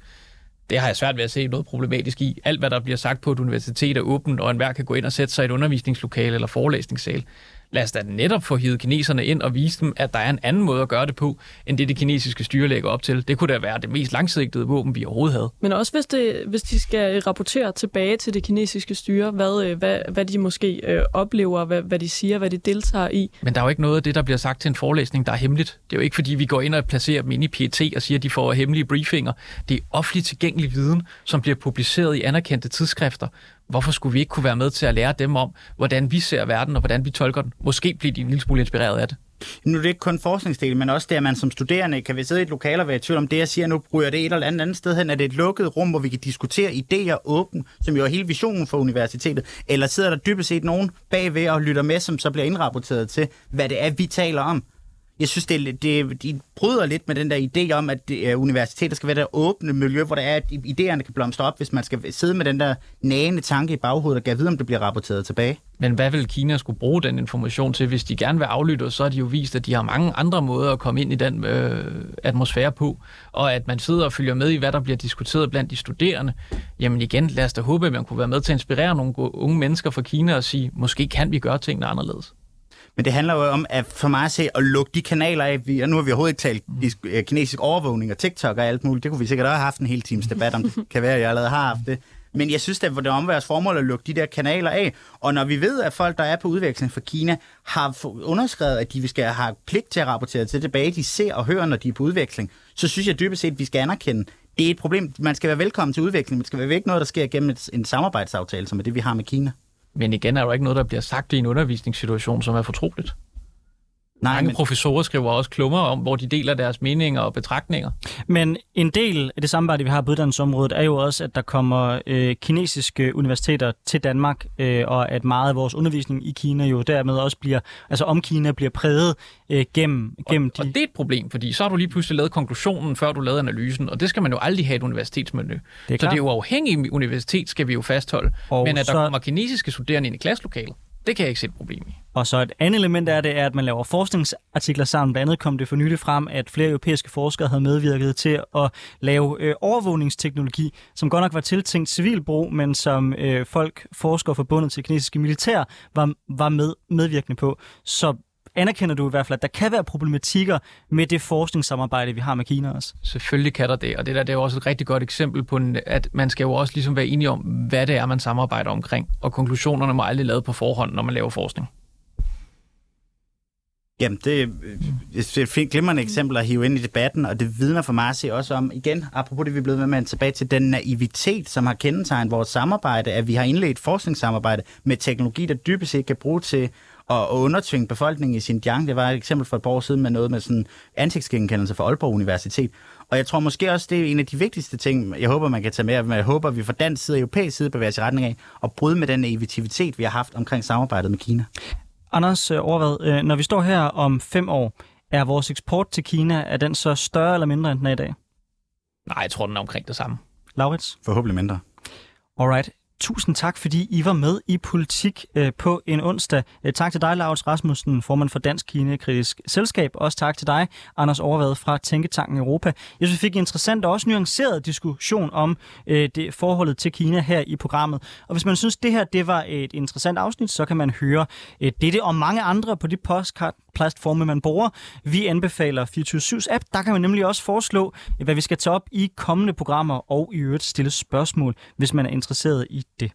[SPEAKER 3] det har jeg svært ved at se noget problematisk i. Alt, hvad der bliver sagt på et universitet er åbent, og enhver kan gå ind og sætte sig i et undervisningslokale eller forelæsningssal lad os da netop få hivet kineserne ind og vise dem, at der er en anden måde at gøre det på, end det det kinesiske styre lægger op til. Det kunne da være det mest langsigtede våben, vi overhovedet havde.
[SPEAKER 2] Men også hvis, det, hvis de skal rapportere tilbage til det kinesiske styre, hvad, øh, hvad, hvad de måske øh, oplever, hvad, hvad de siger, hvad de deltager i.
[SPEAKER 3] Men der er jo ikke noget af det, der bliver sagt til en forelæsning, der er hemmeligt. Det er jo ikke, fordi vi går ind og placerer dem ind i PET og siger, at de får hemmelige briefinger. Det er offentligt tilgængelig viden, som bliver publiceret i anerkendte tidsskrifter, Hvorfor skulle vi ikke kunne være med til at lære dem om, hvordan vi ser verden og hvordan vi tolker den? Måske bliver de en lille smule inspireret af det.
[SPEAKER 4] Nu er det ikke kun forskningsdelen, men også det, at man som studerende kan vi sidde i et lokal og være i tvivl om det, jeg siger nu, bryder det et eller andet, andet sted hen? Er det et lukket rum, hvor vi kan diskutere idéer åbent, som jo er hele visionen for universitetet? Eller sidder der dybest set nogen bagved og lytter med, som så bliver indrapporteret til, hvad det er, vi taler om? Jeg synes, det, det, de bryder lidt med den der idé om, at det, øh, uh, universiteter skal være der åbne miljø, hvor der er, at idéerne kan blomstre op, hvis man skal sidde med den der nagende tanke i baghovedet og kan vide, om det bliver rapporteret tilbage.
[SPEAKER 3] Men hvad vil Kina skulle bruge den information til? Hvis de gerne vil aflytte så har de jo vist, at de har mange andre måder at komme ind i den øh, atmosfære på, og at man sidder og følger med i, hvad der bliver diskuteret blandt de studerende. Jamen igen, lad os da håbe, at man kunne være med til at inspirere nogle unge mennesker fra Kina og sige, måske kan vi gøre tingene anderledes.
[SPEAKER 4] Men det handler jo om, at for mig at se, at lukke de kanaler af. Vi, og nu har vi overhovedet ikke talt mm. Kinesisk overvågning og TikTok og alt muligt. Det kunne vi sikkert også have haft en hel times debat om. Det kan være, at jeg allerede har haft det. Men jeg synes, at det er omværets formål at lukke de der kanaler af. Og når vi ved, at folk, der er på udveksling fra Kina, har underskrevet, at de skal have pligt til at rapportere til tilbage, de ser og hører, når de er på udveksling, så synes jeg dybest set, at vi skal anerkende, det er et problem. Man skal være velkommen til udvikling, men det skal være ikke noget, der sker gennem en samarbejdsaftale, som er det, vi har med Kina.
[SPEAKER 3] Men igen er der ikke noget, der bliver sagt i en undervisningssituation, som er fortroligt. Nej, Mange men... professorer skriver også klummer om, hvor de deler deres meninger og betragtninger.
[SPEAKER 1] Men en del af det samarbejde, vi har på uddannelsesområdet, er jo også, at der kommer øh, kinesiske universiteter til Danmark, øh, og at meget af vores undervisning i Kina jo dermed også bliver, altså om Kina bliver præget øh, gennem, gennem
[SPEAKER 3] og, de... Og det er et problem, fordi så har du lige pludselig lavet konklusionen, før du lavede analysen, og det skal man jo aldrig have et universitetsmiljø. Det så det er jo afhængigt universitet, skal vi jo fastholde. Og men at der så... kommer kinesiske studerende ind i klasselokalet, det kan jeg ikke se et problem i.
[SPEAKER 1] Og så et andet element er det, er, at man laver forskningsartikler sammen. Blandt andet kom det for nylig frem, at flere europæiske forskere havde medvirket til at lave øh, overvågningsteknologi, som godt nok var tiltænkt civilbrug, men som øh, folk, forskere forbundet til kinesiske militær, var, var med, medvirkende på. Så anerkender du i hvert fald, at der kan være problematikker med det forskningssamarbejde, vi har med Kina også?
[SPEAKER 3] Selvfølgelig kan der det, og det der det er jo også et rigtig godt eksempel på, at man skal jo også ligesom være enige om, hvad det er, man samarbejder omkring, og konklusionerne må aldrig lavet på forhånd, når man laver forskning.
[SPEAKER 4] Jamen, det er et fint glimrende eksempel at hive ind i debatten, og det vidner for mig at se også om, igen, apropos det, vi er blevet med tilbage til den naivitet, som har kendetegnet vores samarbejde, at vi har indledt forskningssamarbejde med teknologi, der dybest set kan bruge til at undertvinge befolkningen i sin Xinjiang. Det var et eksempel for et par år siden med noget med sådan ansigtsgenkendelse for Aalborg Universitet. Og jeg tror måske også, det er en af de vigtigste ting, jeg håber, man kan tage med, men jeg håber, at vi fra dansk side og europæisk side bevæger os i retning af at bryde med den naivitet, vi har haft omkring samarbejdet med Kina.
[SPEAKER 1] Anders øh, Overvad, øh, når vi står her om fem år, er vores eksport til Kina, er den så større eller mindre, end den er i dag?
[SPEAKER 3] Nej, jeg tror, den er omkring det samme.
[SPEAKER 1] Laurits?
[SPEAKER 4] Forhåbentlig mindre.
[SPEAKER 1] Alright. Tusind tak, fordi I var med i Politik øh, på en onsdag. Øh, tak til dig, Lars Rasmussen, formand for Dansk Kine Kritisk Selskab. Også tak til dig, Anders Overvad fra Tænketanken Europa. Jeg synes, vi fik en interessant og også nuanceret diskussion om øh, det forholdet til Kina her i programmet. Og hvis man synes, det her det var et interessant afsnit, så kan man høre øh, dette og mange andre på de postcard platforme, man bruger. Vi anbefaler 24-7's app. Der kan man nemlig også foreslå, hvad vi skal tage op i kommende programmer og i øvrigt stille spørgsmål, hvis man er interesseret i det.